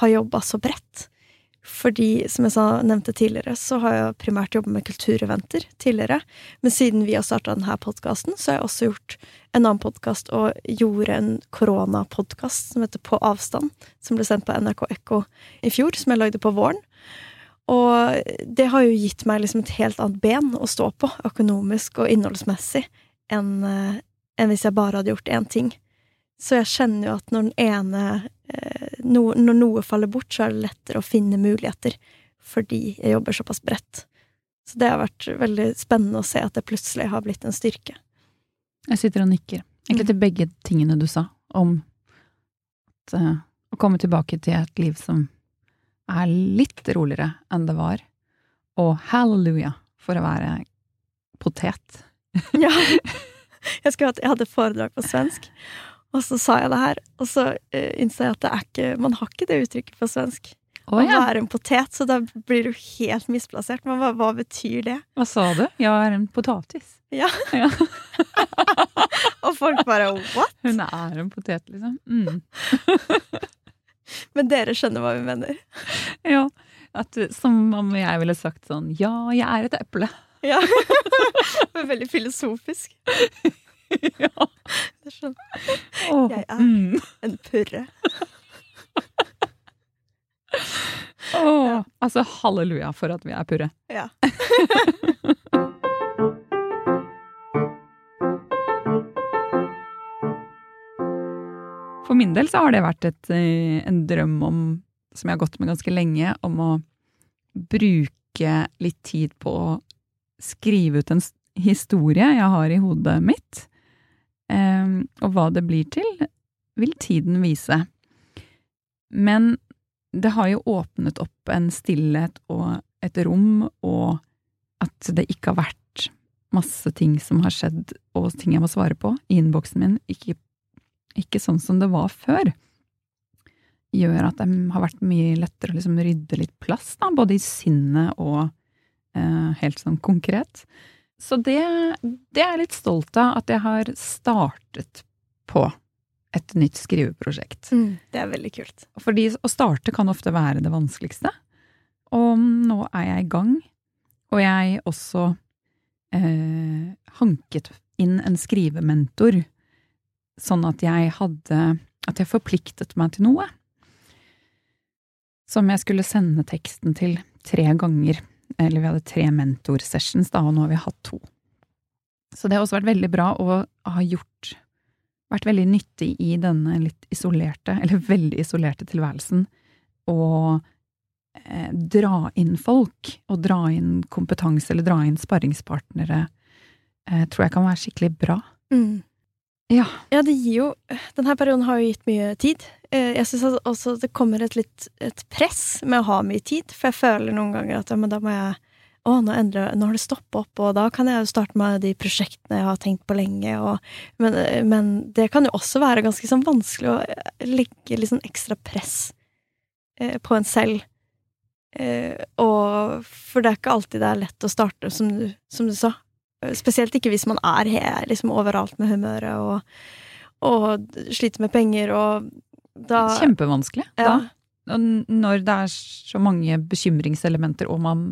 ha jobba så bredt. Fordi, som jeg sa, nevnte tidligere, så har jeg primært jobba med kultureventer tidligere. Men siden vi har starta denne podkasten, så har jeg også gjort en annen podkast og gjorde en koronapodkast som heter På avstand, som ble sendt på NRK Ekko i fjor, som jeg lagde på våren. Og det har jo gitt meg liksom et helt annet ben å stå på, økonomisk og innholdsmessig, enn, eh, enn hvis jeg bare hadde gjort én ting. Så jeg kjenner jo at når den ene eh, no, Når noe faller bort, så er det lettere å finne muligheter, fordi jeg jobber såpass bredt. Så det har vært veldig spennende å se at det plutselig har blitt en styrke. Jeg sitter og nikker, egentlig til begge tingene du sa, om at, uh, å komme tilbake til et liv som er litt roligere enn det var, og halleluja for å være potet. ja. Jeg, jeg hadde foredrag på svensk, og så sa jeg det her, og så uh, innså jeg at det er ikke, man har ikke det uttrykket på svensk. Å oh, ja. være en potet, så da blir du helt misplassert. Men hva, hva betyr det? Hva sa du? Jeg er en potatis. Ja. ja. og folk bare what? Hun er en potet, liksom. Mm. Men dere skjønner hva vi mener? Ja. At, som om jeg ville sagt sånn Ja, jeg er et eple. Ja. Veldig filosofisk. ja. Det skjønner jeg. Jeg er mm. en purre. oh, ja. Altså halleluja for at vi er purre. Ja. For min del så har det vært et, eh, en drøm om, som jeg har gått med ganske lenge, om å bruke litt tid på å skrive ut en historie jeg har i hodet mitt. Ehm, og hva det blir til, vil tiden vise. Men det har jo åpnet opp en stillhet og et rom, og at det ikke har vært masse ting som har skjedd, og ting jeg må svare på i innboksen min, ikke, ikke sånn som det var før, gjør at det har vært mye lettere å liksom rydde litt plass, da, både i sinnet og helt sånn konkret. Så det, det, er jeg litt stolt av, at jeg har startet på et nytt skriveprosjekt. Mm, det er veldig kult. Fordi å starte kan ofte være det vanskeligste. Og nå er jeg i gang. Og jeg også eh, hanket inn en skrivementor, sånn at jeg hadde At jeg forpliktet meg til noe. Som jeg skulle sende teksten til tre ganger eller vi hadde tre mentorsessions, da, og nå har vi hatt to. Så det har også vært veldig bra å ha gjort Vært veldig nyttig i denne litt isolerte, eller veldig isolerte tilværelsen, å eh, dra inn folk, og dra inn kompetanse, eller dra inn sparringspartnere, eh, tror jeg kan være skikkelig bra. Mm. Ja. Ja, det gir jo Denne perioden har jo gitt mye tid. Eh, Jeg syns også det kommer et litt et press med å ha mye tid, for jeg føler noen ganger at ja, men da må jeg å, nå, endrer, nå har det stoppa opp, og da kan jeg jo starte med de prosjektene jeg har tenkt på lenge. Og, men, men, det kan jo også være ganske sånn vanskelig å legge litt sånn ekstra press eh, på en selv. Eh, og For det er ikke alltid det er lett å starte, som du, som du sa. Spesielt ikke hvis man er her, liksom overalt med humøret og, og sliter med penger og da Kjempevanskelig. Ja. Da. Når det er så mange bekymringselementer, og man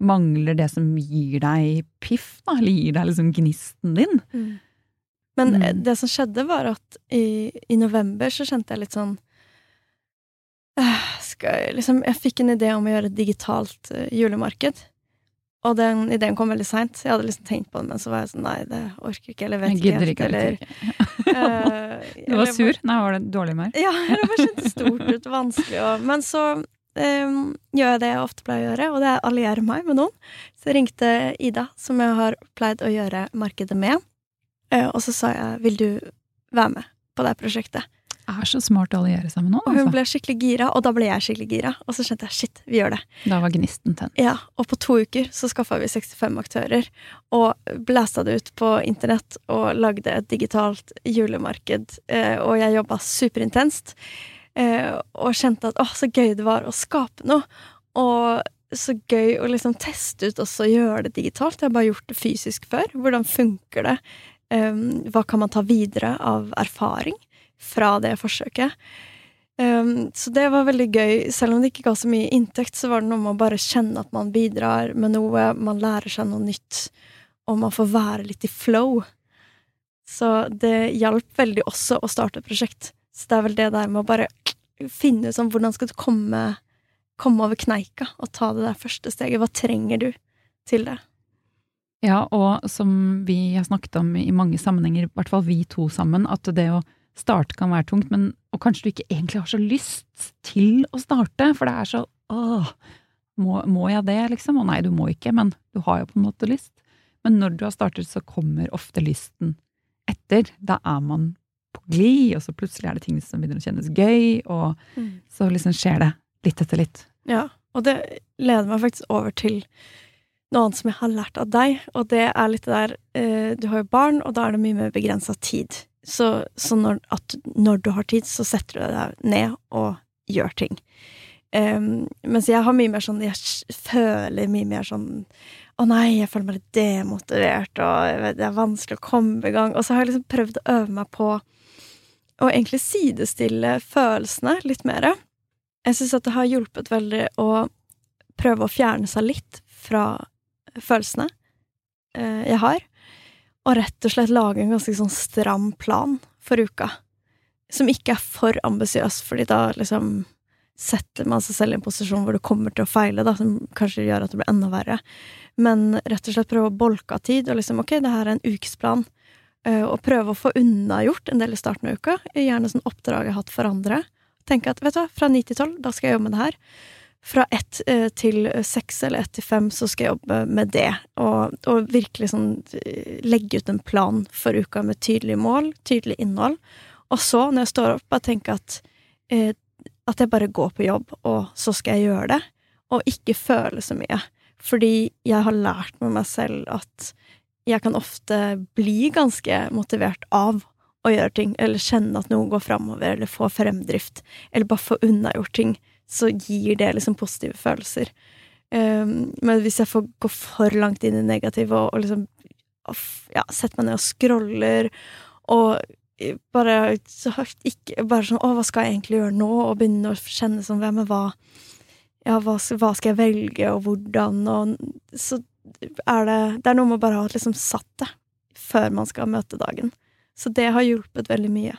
mangler det som gir deg piff, da, eller gir deg liksom gnisten din. Mm. Men Mm. det som skjedde, var at i, i november så kjente jeg litt sånn øh, jeg, liksom, jeg fikk en idé om å gjøre et digitalt øh, julemarked. Og den ideen kom veldig seint. Jeg hadde liksom tenkt på den, men så var jeg sånn nei, det orker ikke, eller vet Jeg gidder ikke. eller, ikke. øh, Du var eller- sur? Nei, var det dårlig humør? Ja, det var kjentes stort ut, vanskelig og Men så um, gjør jeg det jeg ofte pleier å gjøre, og det er å alliere meg med noen. Så jeg ringte Ida, som jeg har pleid å gjøre markedet med, uh, og så sa jeg 'vil du være med på det prosjektet'? Er så smart å alliere seg med noen. noen, hun altså. ble skikkelig gira, og da ble jeg skikkelig gira. Og så skjønte jeg shit, vi gjør det. Da var gnisten tent. Ja, Og på to uker så skaffa vi 65 aktører, og blæsta det ut på internett og lagde et digitalt julemarked. Eh, og jeg jobba superintenst, eh, og kjente at åh, så gøy det var å skape noe. Og så gøy å liksom teste ut også gjøre det digitalt. Jeg har bare gjort det fysisk før. Hvordan funker det? Um, hva kan man ta videre av erfaring fra det forsøket? Um, så det var veldig gøy. Selv om det ikke ga så mye inntekt, så var det noe med å bare kjenne at man bidrar med noe, man lærer seg noe nytt, og man får være litt i flow. Så det hjalp veldig også å starte et prosjekt. Så det er vel det der med å bare finne ut sånn hvordan skal du komme, komme over kneika og ta det der første steget. Hva trenger du til det? Ja, og som vi har snakket om i mange sammenhenger, i hvert fall vi to sammen, at det å starte kan være tungt, men og kanskje du ikke egentlig har så lyst til å starte, for det er så åh, må, må jeg det, liksom? Og nei, du må ikke, men du har jo på en måte lyst. Men når du har startet, så kommer ofte lysten etter. Da er man på glid, og så plutselig er det ting som begynner å kjennes gøy, og så liksom skjer det litt etter litt. Ja, og det leder meg faktisk over til noe annet som jeg har lært av deg, og det er litt det der eh, Du har jo barn, og da er det mye mer begrensa tid. Så, så når, når du har tid, så setter du deg ned og gjør ting. Um, mens jeg har mye mer sånn Jeg føler mye mer sånn Å nei, jeg føler meg litt demotivert, og det er vanskelig å komme i gang. Og så har jeg liksom prøvd å øve meg på å egentlig sidestille følelsene litt mer. Jeg syns at det har hjulpet veldig å prøve å fjerne seg litt fra følelsene eh, jeg har, og rett og slett lage en ganske sånn stram plan for uka. Som ikke er for ambisiøs, fordi da liksom setter man seg selv i en posisjon hvor du kommer til å feile, da, som kanskje gjør at det blir enda verre. Men rett og slett prøve å bolke av tid, og liksom ok, det her er en ukesplan. eh, Og prøve å få unnagjort en del i starten av uka. Gjerne sånn oppdrag jeg har hatt for andre. Tenke at vet du hva, fra ni til tolv, da skal jeg jobbe med det her. Fra ett eh, til seks eller ett til fem så skal jeg jobbe med det. Og, og virkelig sånn eh, legge ut en plan for uka med tydelig mål, tydelig innhold. Og så, når jeg står opp, bare tenke at eh, at jeg bare går på jobb, og så skal jeg gjøre det. Og ikke føle så mye. Fordi jeg har lært med meg selv at jeg kan ofte bli ganske motivert av å gjøre ting, eller kjenne at noe går framover, eller få fremdrift, eller bare få unnagjort ting, så gir det liksom positive følelser. Um, men hvis jeg får gå for langt inn i negativ og, og liksom ja, setter meg ned og scroller, og bare så høyt ikke Bare sånn 'Å, hva skal jeg egentlig gjøre nå?' Og begynne å kjenne sånn Men hva Ja, hva, hva skal jeg velge, og hvordan, og Så er det Det er noe med å bare ha liksom satt det før man skal møte dagen. Så det har hjulpet veldig mye.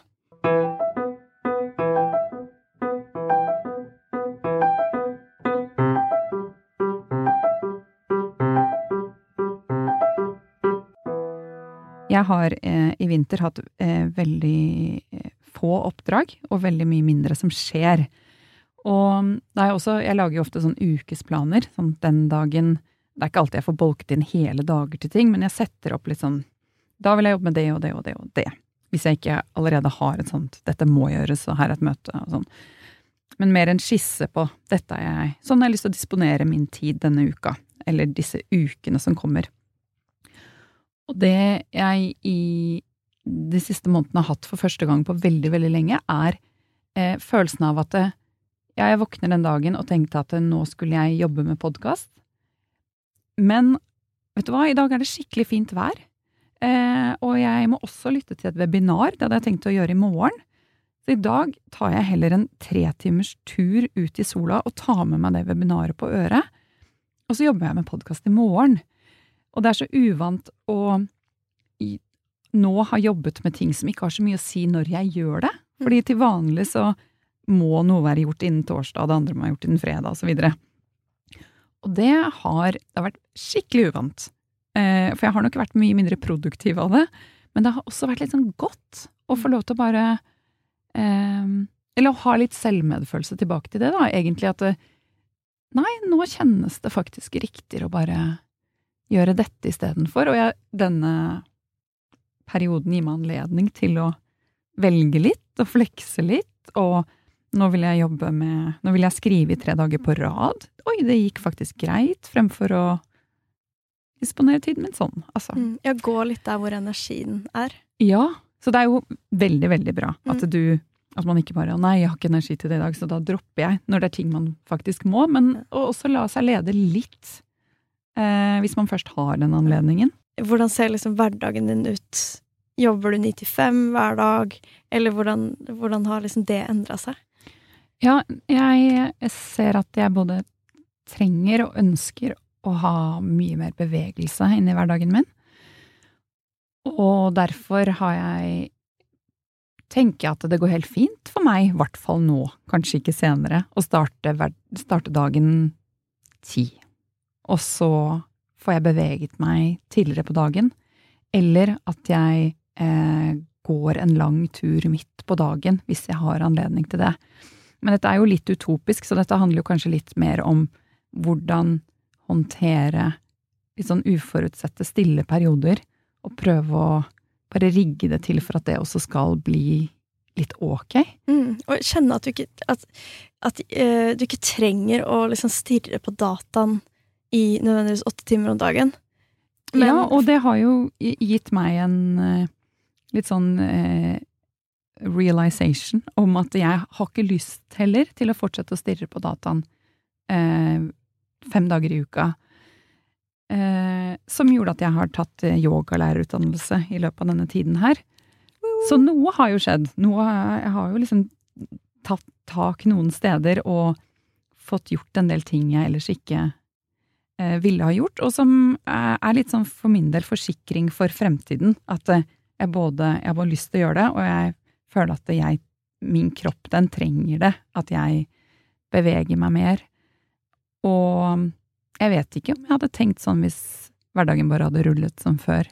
Jeg har eh, i vinter hatt eh, veldig eh, få oppdrag, og veldig mye mindre som skjer. Og da er jeg også Jeg lager jo ofte sånn ukesplaner. Sånn den dagen Det er ikke alltid jeg får bolket inn hele dager til ting, men jeg setter opp litt sånn Da vil jeg jobbe med det og det og det og det. Hvis jeg ikke allerede har et sånt 'dette må gjøres', og 'her er et møte' og sånn. Men mer en skisse på 'dette er jeg'. Sånn har jeg lyst til å disponere min tid denne uka. Eller disse ukene som kommer. Og det jeg i de siste månedene har hatt for første gang på veldig, veldig lenge, er eh, følelsen av at ja, jeg våkner den dagen og tenkte at nå skulle jeg jobbe med podkast. Men vet du hva, i dag er det skikkelig fint vær. Eh, og jeg må også lytte til et webinar. Det hadde jeg tenkt å gjøre i morgen. Så i dag tar jeg heller en tretimers tur ut i sola og tar med meg det webinaret på øret. Og så jobber jeg med podkast i morgen. Og det er så uvant å nå ha jobbet med ting som ikke har så mye å si når jeg gjør det. Fordi til vanlig så må noe være gjort innen torsdag, det andre må være gjort innen fredag, osv. Og, og det har, det har vært skikkelig uvant. Eh, for jeg har nok vært mye mindre produktiv av det. Men det har også vært litt sånn godt å få lov til å bare eh, Eller å ha litt selvmedfølelse tilbake til det, da. Egentlig at det, Nei, nå kjennes det faktisk riktigere å bare gjøre dette istedenfor. Og jeg, denne perioden gir meg anledning til å velge litt og flekse litt. Og nå vil jeg jobbe med Nå vil jeg skrive i tre dager på rad. Oi, det gikk faktisk greit, fremfor å disponere tiden min sånn, altså. Mm, ja, gå litt der hvor energien er. Ja. Så det er jo veldig, veldig bra at Mm. du At man ikke bare 'nei, jeg har ikke energi til det i dag, så da dropper jeg', når det er ting man faktisk må. Men å også la seg lede litt, eh, hvis man først har den anledningen. Hvordan ser liksom hverdagen din ut? Jobber du ni til fem hver dag, eller hvordan, hvordan har liksom det endra seg? Ja, jeg ser at jeg både trenger og ønsker å ha mye mer bevegelse inni hverdagen min. Og derfor har jeg tenker jeg at det går helt fint for meg, i hvert fall nå, kanskje ikke senere, å starte, starte dagen ti. Og så får jeg beveget meg tidligere på dagen, eller at jeg eh, går en lang tur midt på dagen, hvis jeg har anledning til det. Men dette er jo litt utopisk, så dette handler jo kanskje litt mer om hvordan håndtere litt sånn uforutsette, stille perioder, og prøve å bare rigge det til for at det også skal bli litt ok. Mm, og kjenne at du ikke At, at uh, du ikke trenger å liksom stirre på dataen i nødvendigvis åtte timer om dagen. Men- ja, og det har jo gitt meg en eh, litt sånn eh, realization om at jeg har ikke lyst heller til å fortsette å stirre på dataen eh, fem dager i uka. Eh, som gjorde at jeg har tatt eh, yogalærerutdannelse i løpet av denne tiden her. Så noe har jo skjedd. Noe, jeg har jo liksom tatt tak noen steder og fått gjort en del ting jeg ellers ikke ville ha gjort, og som eh, er litt sånn for min del forsikring for fremtiden. At eh, jeg både jeg har lyst til å gjøre det, og jeg føler at jeg, min kropp, den trenger det. At jeg beveger meg mer. Og jeg vet ikke om jeg hadde tenkt sånn hvis hverdagen bare hadde rullet som før.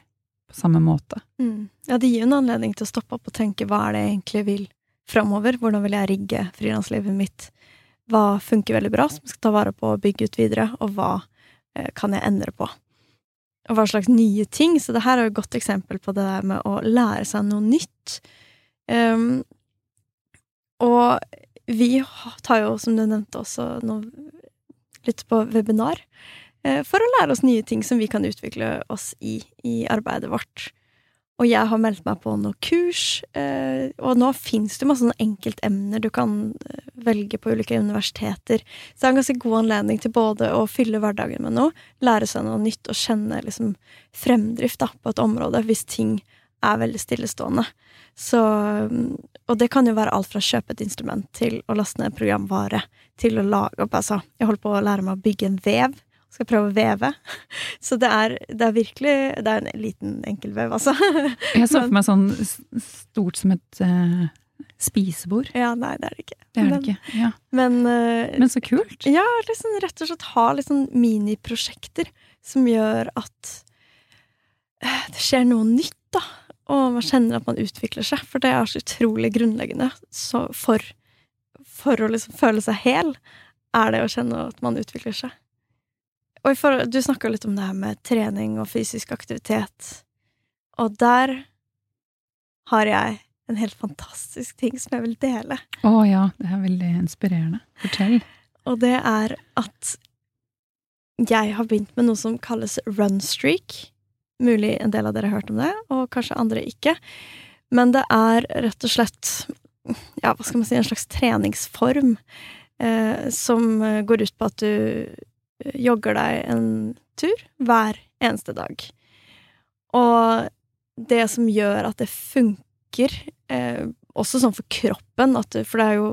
På samme måte. Mm. Ja, det gir jo en anledning til å stoppe opp og tenke hva er det jeg egentlig vil framover? Hvordan vil jeg rigge frilanslivet mitt? Hva funker veldig bra, som jeg skal ta vare på og bygge ut videre? Og hva eh, kan jeg endre på? Og hva slags nye ting? Så det her er jo et godt eksempel på det der med å lære seg noe nytt. Um, og vi tar jo, som du nevnte også, nå litt på webinar eh, for å lære oss nye ting som vi kan utvikle oss i i arbeidet vårt. Og jeg har meldt meg på noen kurs, eh, og nå fins det masse enkeltemner du kan eh, velge på ulike universiteter. Så det er en ganske god anledning til både å fylle hverdagen med noe, lære seg noe nytt og kjenne liksom fremdrift da, på et område hvis ting er veldig stillestående. Så, mm, og det kan jo være alt fra å kjøpe et instrument til å laste ned programvare til å lage opp. Altså, jeg holder på å lære meg å bygge en vev. Skal prøve å veve. Så det er, det er virkelig Det er en liten enkel vev, altså. Jeg så for meg sånn stort som et uh, spisebord. Ja, nei, det er det ikke. Det er det men, ikke. Ja. Men, uh, Men så kult. ja, liksom rett og slett ha sånn miniprosjekter som gjør at eh, det skjer noe nytt, da. Og man kjenner at man utvikler seg, for det er så utrolig grunnleggende så for, for å liksom føle seg hel, er det å kjenne at man utvikler seg. Og for, du snakka litt om det her med trening og fysisk aktivitet, og der har jeg en helt fantastisk ting som jeg vil dele. Å ja, det er veldig inspirerende. Fortell. Og det er at jeg har begynt med noe som kalles runstreak. Mulig en del av dere har hørt om det, og kanskje andre ikke. Men det er rett og slett ja, hva skal man si, en slags treningsform eh, som går ut på at du jogger deg en tur hver eneste dag. Og det som gjør at det funker, eh, også sånn for kroppen du, For det er jo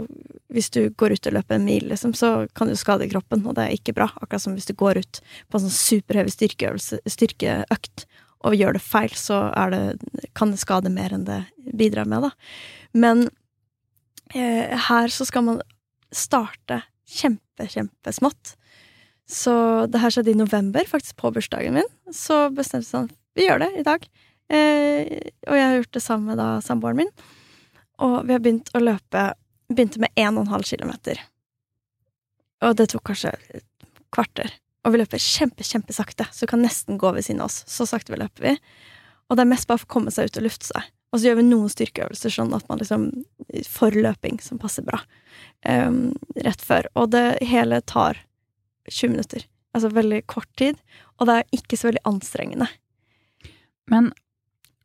Hvis du går ut og løper en mil, liksom, så kan du skade kroppen, og det er ikke bra. Akkurat som hvis du går ut på en sånn superhøy styrkeøkt og gjør det feil, så det, kan det skade mer enn det bidrar med, da. Men eh, her så skal man starte kjempe, kjempesmått. Så det her skjedde i november, faktisk på bursdagen min. Så bestemte vi sånn Vi gjør det i dag. Eh, og jeg har gjort det samme med da samboeren min. Og vi har begynt å løpe Begynte med 1,5 kilometer. Og det tok kanskje et kvarter. Og vi løper kjempe, kjempesakte, så du kan nesten gå ved siden av oss. Så sakte vi løper vi. Og det er mest bare for å komme seg ut og lufte seg. Og så gjør vi noen styrkeøvelser sånn at man liksom får løping som passer bra. Um, rett før. Og det hele tar 20 minutter. Altså veldig kort tid. Og det er ikke så veldig anstrengende. Men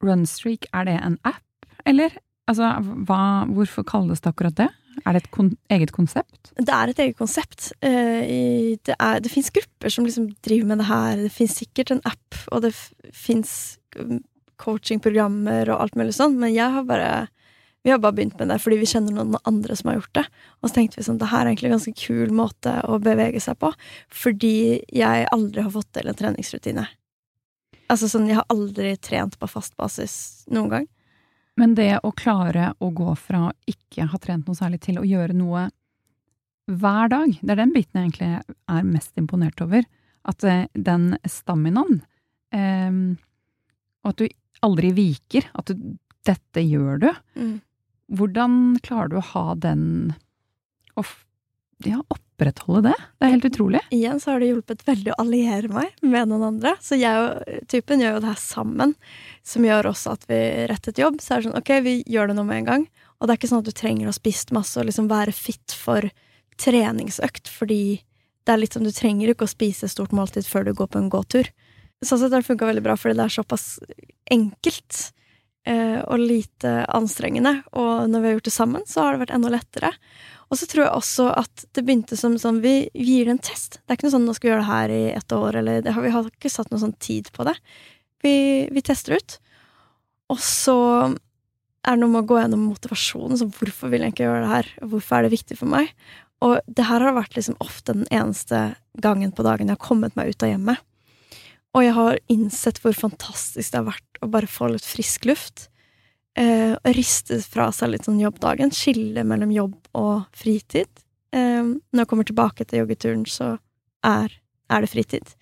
Runstreak, er det en app, eller? Altså, hva, hvorfor kalles det akkurat det? Er det et kon eget konsept? Det er et eget konsept. Uh, det, er, det fins grupper som liksom driver med det her. Det fins sikkert en app, og det fins um, coachingprogrammer og alt mulig sånn, men jeg har bare vi har bare begynt med det fordi vi kjenner noen andre som har gjort det. Og så tenkte vi sånn, det her er egentlig en ganske kul måte å bevege seg på, fordi jeg aldri har fått til en treningsrutine. Altså sånn, jeg har aldri trent på fast basis noen gang. Men det å klare å gå fra å ikke ha trent noe særlig til å gjøre noe hver dag, det er den biten jeg egentlig er mest imponert over. At eh, den staminaen eh, Og at du aldri viker. At du, dette gjør du. Mm. Hvordan klarer du å ha den og ja, opprettholde det? Det er helt utrolig. Igjen så har det hjulpet veldig å alliere meg med noen andre. Så jeg og typen gjør jo det her sammen, som gjør også at vi rettet jobb så er det sånn ok, vi gjør det nå med en gang. Og det er ikke sånn at du trenger å ha spist masse og liksom være fit for treningsøkt, fordi det er litt som du trenger ikke å spise et stort måltid før du går på en gåtur. Sånn sett har det funka veldig bra, fordi det er såpass enkelt og lite anstrengende. Og når vi har gjort det sammen, så har det vært enda lettere. Og så tror jeg også at det begynte som sånn Vi, gir det en test. Det er ikke noe sånn nå skal vi gjøre det her i ett år, eller har, vi har ikke satt noe sånn tid på det. Vi, vi tester ut. Og så er det noe med å gå gjennom motivasjonen. Så hvorfor vil jeg ikke gjøre det her? Hvorfor er det viktig for meg? Og det her har vært liksom ofte den eneste gangen på dagen jeg har kommet meg ut av hjemmet. Og jeg har innsett hvor fantastisk det har vært å bare få litt frisk luft eh, riste fra seg litt sånn jobbdagen. Skille mellom jobb og fritid. Eh, når jeg kommer tilbake til joggeturen, så er, er, det fritid.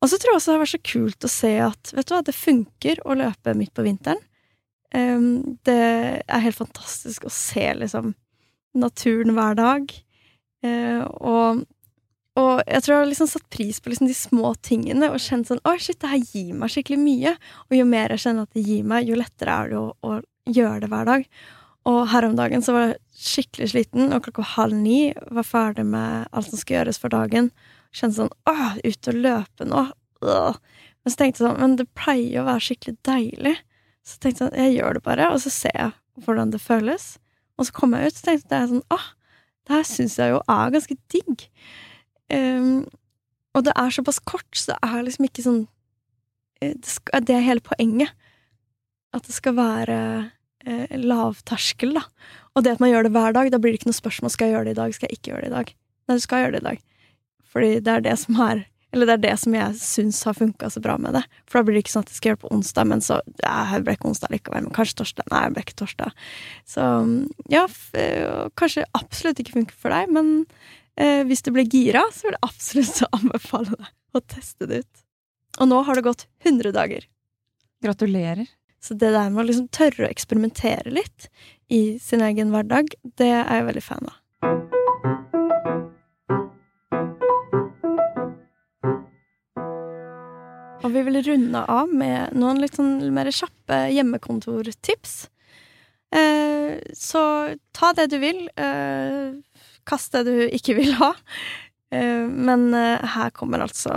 Og så tror jeg også det har vært så kult å se at vet du hva, det funker å løpe midt på vinteren. Eh, det er helt fantastisk å se liksom naturen hver dag. Eh, og og jeg tror jeg har liksom satt pris på liksom de små tingene og kjent sånn Å, shit, det her gir meg skikkelig mye. Og jo mer jeg kjenner at det gir meg, jo lettere er det å, å gjøre det hver dag. Og her om dagen så var jeg skikkelig sliten, og klokka halv ni var ferdig med alt som skulle gjøres for dagen. Kjente sånn Å, ut og løpe nå. Øh. Men så tenkte jeg sånn Men det pleier å være skikkelig deilig. Så tenkte jeg sånn Jeg gjør det bare, og så ser jeg hvordan det føles. Og så kom jeg ut, og tenkte jeg sånn Å, det her syns jeg jo er ganske digg. Um, og det er såpass kort, så det er liksom ikke sånn eh, Det, skal, det er hele poenget. At det skal være eh, lavterskel, da. Og det at man gjør det hver dag, da blir det ikke noe spørsmål skal jeg gjøre det i dag, skal jeg ikke gjøre det i dag. Nei, du skal gjøre det i dag. Fordi det er det som er Eller det er det som jeg syns har funka så bra med det. For da blir det ikke sånn at jeg skal gjøre det på onsdag, men så ja, Jeg ble ikke onsdag likevel, men kanskje torsdag. Nei, jeg ble ikke torsdag. Så ja, kanskje absolutt ikke funker for deg, men Eh, hvis du ble gira, så vil jeg absolutt anbefale deg å teste det ut. Og nå har det gått 100 dager. Gratulerer. Så det der med å liksom tørre å eksperimentere litt i sin egen hverdag, det er jeg veldig fan av. Og vi vil runde av med noen litt sånn mer kjappe hjemmekontortips. Eh, så ta det du vil. Eh, kast det du ikke vil ha. Eh, men eh, her kommer altså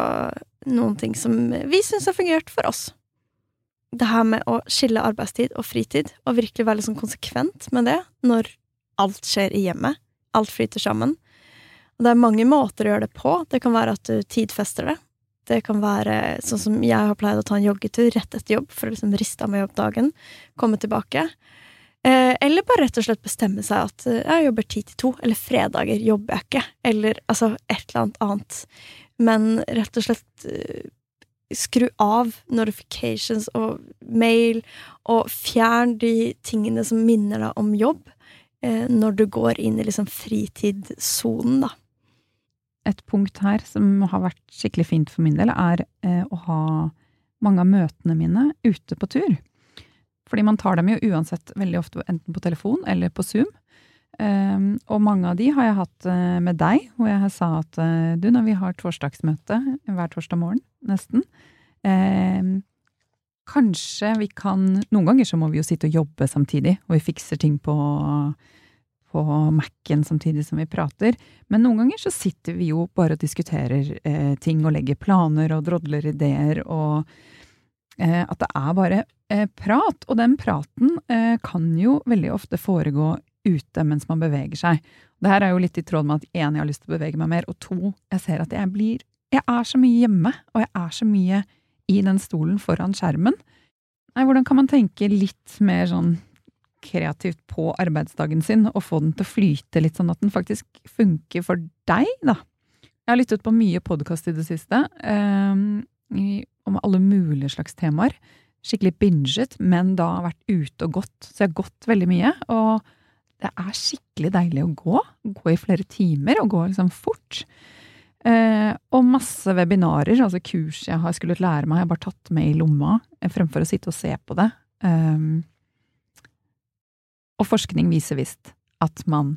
noen ting som vi syns har fungert for oss. Det her med å skille arbeidstid og fritid, og virkelig være sånn konsekvent med det når alt skjer i hjemmet. Alt flyter sammen. Og det er mange måter å gjøre det på. Det kan være at du tidfester det. Det kan være sånn som jeg har pleid å ta en joggetur rett etter jobb for å liksom riste av meg jobbdagen, komme tilbake. Eh, eller bare rett og slett bestemme seg at eh, jeg jobber ti til to, eller fredager jobber jeg ikke, eller altså et eller annet annet. Men rett og slett eh, skru av notifications og mail, og fjern de tingene som minner deg om jobb, når du går inn i liksom fritidssonen, da et punkt her som har vært skikkelig fint for min del, er å ha mange av møtene mine ute på tur. Fordi man tar dem jo uansett veldig ofte enten på telefon eller på Zoom. Um, og mange av de har jeg hatt uh, med deg, hvor jeg sa at uh, du, når vi har torsdagsmøte hver torsdag morgen, nesten um, Kanskje vi kan Noen ganger så må vi jo sitte og jobbe samtidig, og vi fikser ting på på Mac-en samtidig som vi prater. Men noen ganger så sitter vi jo bare og diskuterer uh, ting og legger planer og drodler ideer, og at det er bare eh, prat. Og den praten eh, kan jo veldig ofte foregå ute mens man beveger seg. Det her er jo litt i tråd med at én, jeg har lyst til å bevege meg mer, og to, jeg ser at jeg blir Jeg er så mye hjemme, og jeg er så mye i den stolen foran skjermen. Nei, hvordan kan man tenke litt mer sånn kreativt på arbeidsdagen sin og få den til å flyte litt, sånn at den faktisk funker for deg, da. Jeg har lyttet på mye podkast i det siste, um, om alle mulige slags temaer. Skikkelig binget, men da vært ute og gått. Så jeg har gått veldig mye. Og det er skikkelig deilig å gå. Gå i flere timer, og gå liksom fort. Eh, og masse webinarer, altså kurs jeg har skullet lære meg, jeg har bare tatt med i lomma fremfor å sitte og se på det. Eh, og forskning viser visst at man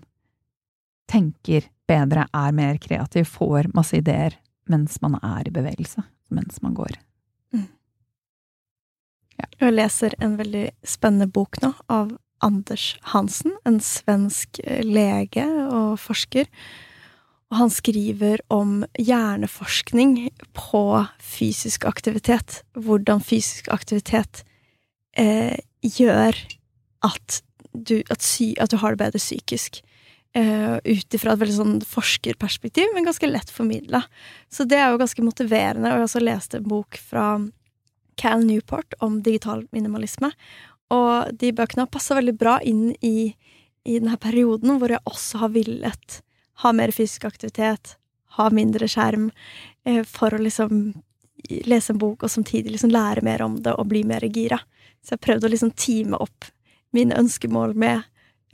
tenker bedre, er mer kreativ, får masse ideer mens man er i bevegelse, mens man går. Mm. Ja. Jeg leser en veldig spennende bok nå av Anders Hansen, en svensk eh, lege og forsker. Og han skriver om hjerneforskning på fysisk aktivitet. Hvordan fysisk aktivitet eh, gjør at du, at, sy, at, du har det bedre psykisk. Uh, Ut ifra et veldig sånn forskerperspektiv, men ganske lett formidla. Så det er jo ganske motiverende. Og jeg også lest en bok fra Cal Newport om digital minimalisme. Og de bøkene har passa veldig bra inn i, i denne perioden hvor jeg også har villet ha mer fysisk aktivitet, ha mindre skjerm, uh, for å liksom lese en bok og samtidig liksom lære mer om det og bli mer gira. Så jeg prøvde å liksom time opp mine ønskemål med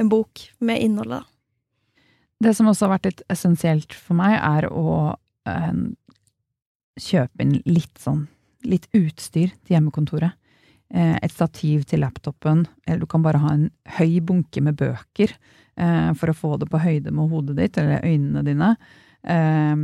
en bok med innholdet. Det som også har vært litt essensielt for meg, er å eh, kjøpe inn litt sånn litt utstyr til hjemmekontoret. Eh, et stativ til laptopen, eller du kan bare ha en høy bunke med bøker eh, for å få det på høyde med hodet ditt eller øynene dine. Eh,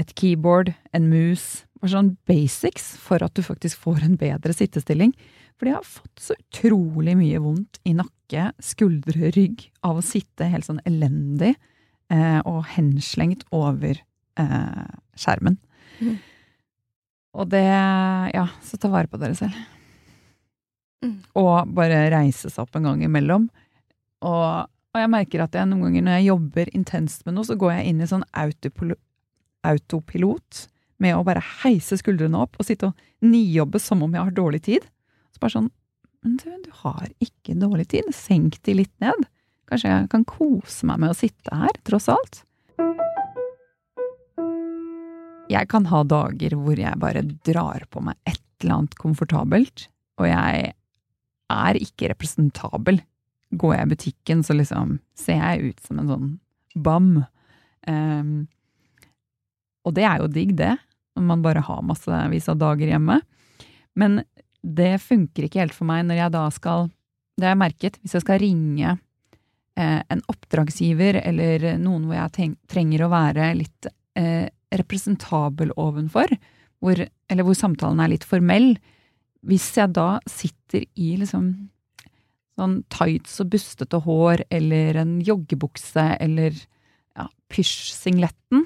et keyboard, en mus, bare sånn basics for at du faktisk får en bedre sittestilling. For jeg har fått så utrolig mye vondt i nakke, skuldre, rygg av å sitte helt sånn elendig eh, og henslengt over eh, skjermen. Mm. Og det Ja, så ta vare på dere selv. Mm. Og bare reise seg opp en gang imellom. Og, og, jeg merker at jeg noen ganger når jeg jobber intenst med noe, så går jeg inn i sånn autopilot med å bare heise skuldrene opp og sitte og nijobbe som om jeg har dårlig tid. Så bare sånn Men du, du har ikke dårlig tid. Senk de litt ned. Kanskje jeg kan kose meg med å sitte her, tross alt. Jeg kan ha dager hvor jeg bare drar på meg et eller annet komfortabelt, og jeg er ikke representabel. Går jeg i butikken, så liksom ser jeg ut som en sånn bam. Um, og det er jo digg, det, når man bare har massevis av dager hjemme. Men det funker ikke helt for meg når jeg da skal Det har jeg merket. Hvis jeg skal ringe eh, en oppdragsgiver eller noen hvor jeg trenger å være litt eh, representabel ovenfor, hvor, eller hvor samtalen er litt formell Hvis jeg da sitter i liksom sånn tights og bustete hår eller en joggebukse eller ja, pysj-singletten,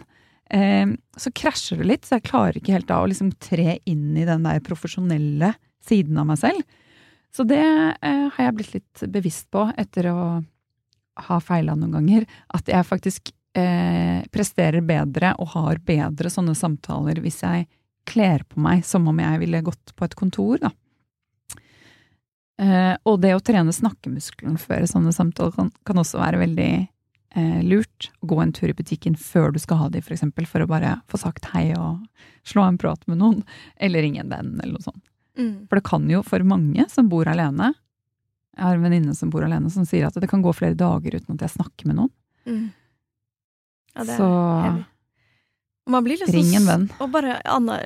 eh, så krasjer det litt, så jeg klarer ikke helt da å liksom tre inn i den der profesjonelle siden av meg selv. Så det eh, har jeg blitt litt bevisst på etter å ha feila noen ganger. At jeg faktisk eh, presterer bedre og har bedre sånne samtaler hvis jeg kler på meg som om jeg ville gått på et kontor, da. Eh, og det å trene snakkemuskelen før sånne samtaler kan, kan også være veldig eh, lurt. Gå en tur i butikken før du skal ha de, for eksempel, for å bare få sagt hei og slå en prat med noen. Eller ringe en venn, eller noe sånt. Mm. For det kan jo for mange som bor alene Jeg har en venninne som bor alene, som sier at det kan gå flere dager uten at jeg snakker med noen. Mm. Ja, det er Så heavy. Man blir liksom, Ring en venn. Og bare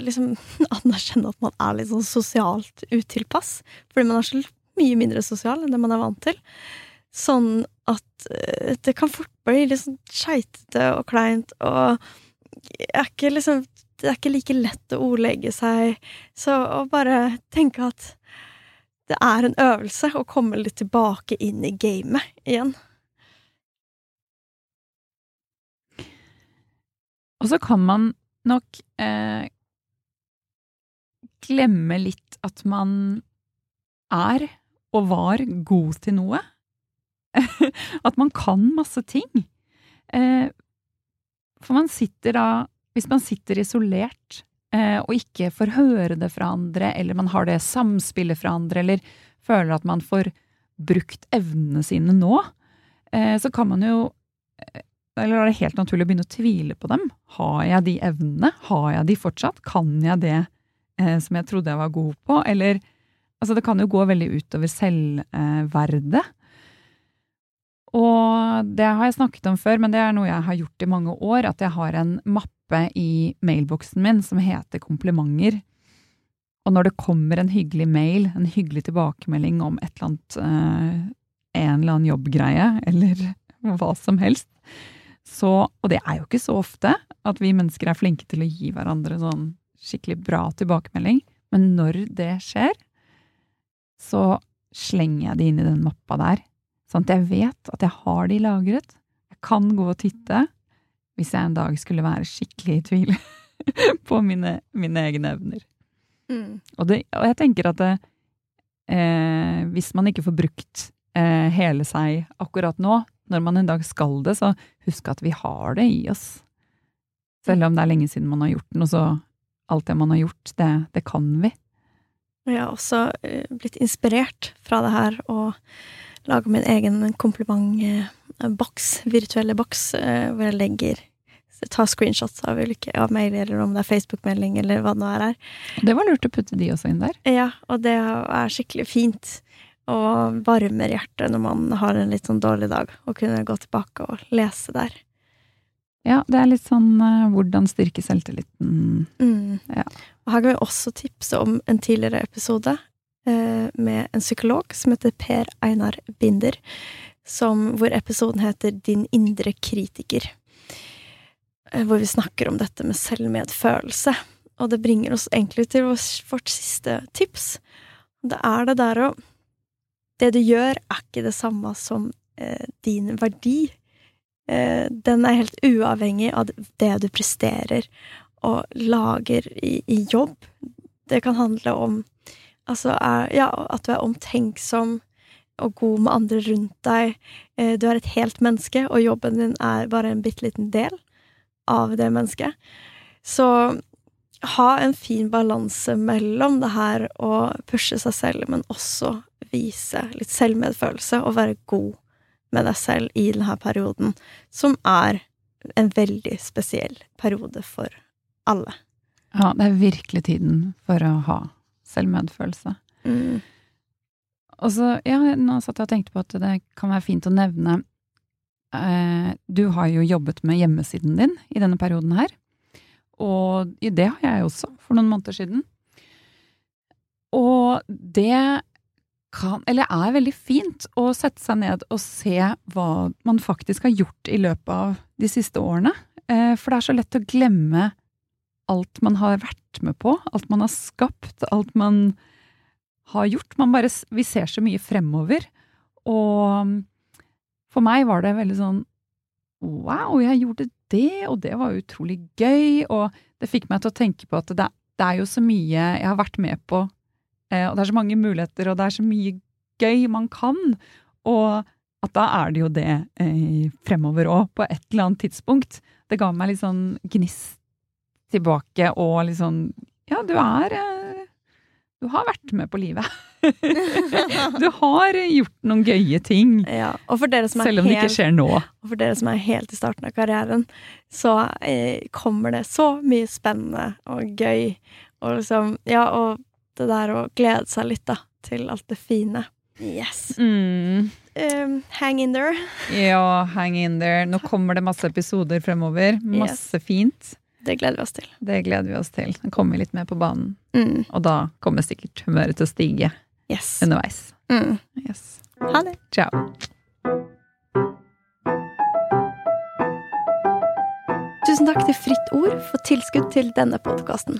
liksom, anerkjenne at man er litt sånn sosialt utilpass. Fordi man er så mye mindre sosial enn det man er vant til. Sånn at uh, det kan fort bli litt sånn skeitete og kleint, og jeg er ikke liksom det er ikke like lett å ordlegge seg. Så å bare tenke at det er en øvelse å komme litt tilbake inn i gamet igjen. Og så kan man nok eh, glemme litt at man er og var god til noe. at man kan masse ting. Eh, for man sitter da hvis man sitter isolert eh, og ikke får høre det fra andre, eller man har det samspillet fra andre, eller føler at man får brukt evnene sine nå, eh, så kan man jo eh, Eller er det helt naturlig å begynne å tvile på dem? Har jeg de evnene? Har jeg de fortsatt? Kan jeg det som jeg trodde jeg var god på? Eller Altså, det kan jo gå veldig utover selvverdet. Og det har jeg snakket om før, men det er noe jeg har gjort i mange år. At jeg har en mappe i mailboksen min som heter komplimenter. Og når det kommer en hyggelig mail, en hyggelig tilbakemelding om et eller annet eh, en eller annen jobbgreie, eller hva som helst, så Og det er jo ikke så ofte at vi mennesker er flinke til å gi hverandre sånn skikkelig bra tilbakemelding, men når det skjer, så slenger jeg det inn i den mappa der, sånn at jeg vet at jeg har de lagret. Jeg kan gå og titte, hvis jeg en dag skulle være skikkelig i tvil på mine, mine egne evner. Mm. Og, det, og, jeg tenker at det, eh, hvis man ikke får brukt eh, hele seg akkurat nå, når man en dag skal det, så husk at vi har det i oss. Selv om det er lenge siden man har gjort noe, så alt det man har gjort, det, det kan vi. Jeg har også uh, blitt inspirert fra det her og laga min egen komplimentboks, virtuelle boks, uh, hvor jeg legger ta screenshots av ulike av mailer, eller om det er Facebook-melding, eller hva det nå er. Det var lurt å putte de også inn der. Ja, og det er skikkelig fint. Og varmer hjertet når man har en litt sånn dårlig dag, å kunne gå tilbake og lese der. Ja, det er litt sånn uh, hvordan styrke selvtilliten. Mm. Ja. Og her kan vi også tipse om en tidligere episode uh, med en psykolog som heter Per Einar Binder, som, hvor episoden heter Din indre kritiker. Uh, hvor vi snakker om dette med selvmedfølelse. Og det bringer oss egentlig til vårt siste tips. Det er det der å Det du gjør, er ikke det samme som din verdi Eh, den er helt uavhengig av det du presterer og lager i, i jobb. Det kan handle om altså, er, ja, at du er omtenksom og god med andre rundt deg. Eh, du er et helt menneske, og jobben din er bare en bitte liten del av det mennesket. Så ha en fin balanse mellom det her å pushe seg selv, men også vise litt selvmedfølelse og være god med deg selv i denne perioden, som er en veldig spesiell periode for alle. Ja, det er virkelig tiden for å ha selvmedfølelse. Mm. Og så, ja, nå satt jeg og tenkte på at det kan være fint å nevne eh, Du har jo jobbet med hjemmesiden din i denne perioden her. Og det har jeg også, for noen måneder siden. Og det kan, eller er veldig fint å sette seg ned og se hva man faktisk har gjort i løpet av de siste årene. Eh, for det er så lett å glemme alt man har vært med på, alt man har skapt, alt man har gjort. Man bare, vi ser så mye fremover. Og for meg var det veldig sånn Wow, jeg gjorde det, og det var utrolig gøy. Og det fikk meg til å tenke på at det, det er jo så mye jeg har vært med på, og det er så mange muligheter, og det er så mye gøy man kan. Og at da er det jo det eh, fremover òg, på et eller annet tidspunkt. Det ga meg litt sånn gnist tilbake og litt sånn Ja, du er eh, Du har vært med på livet. du har gjort noen gøye ting. Ja, og for dere som er selv om det ikke skjer nå. og for dere som er helt i starten av karrieren, så eh, kommer det så mye spennende og gøy. Og liksom Ja, og det der å glede seg litt, da, til alt det fine. Yes. Mm. Um, hang in there. Ja, hang in there. Nå kommer det masse episoder fremover. Masse fint. Det gleder vi oss til. Det gleder vi oss til. Da kommer vi litt mer på banen. Mm. Og da kommer sikkert humøret til å stige Yes. underveis. Mm. Yes. Ha det. Ciao. Tusen takk til Fritt Ord for tilskudd til denne podkasten.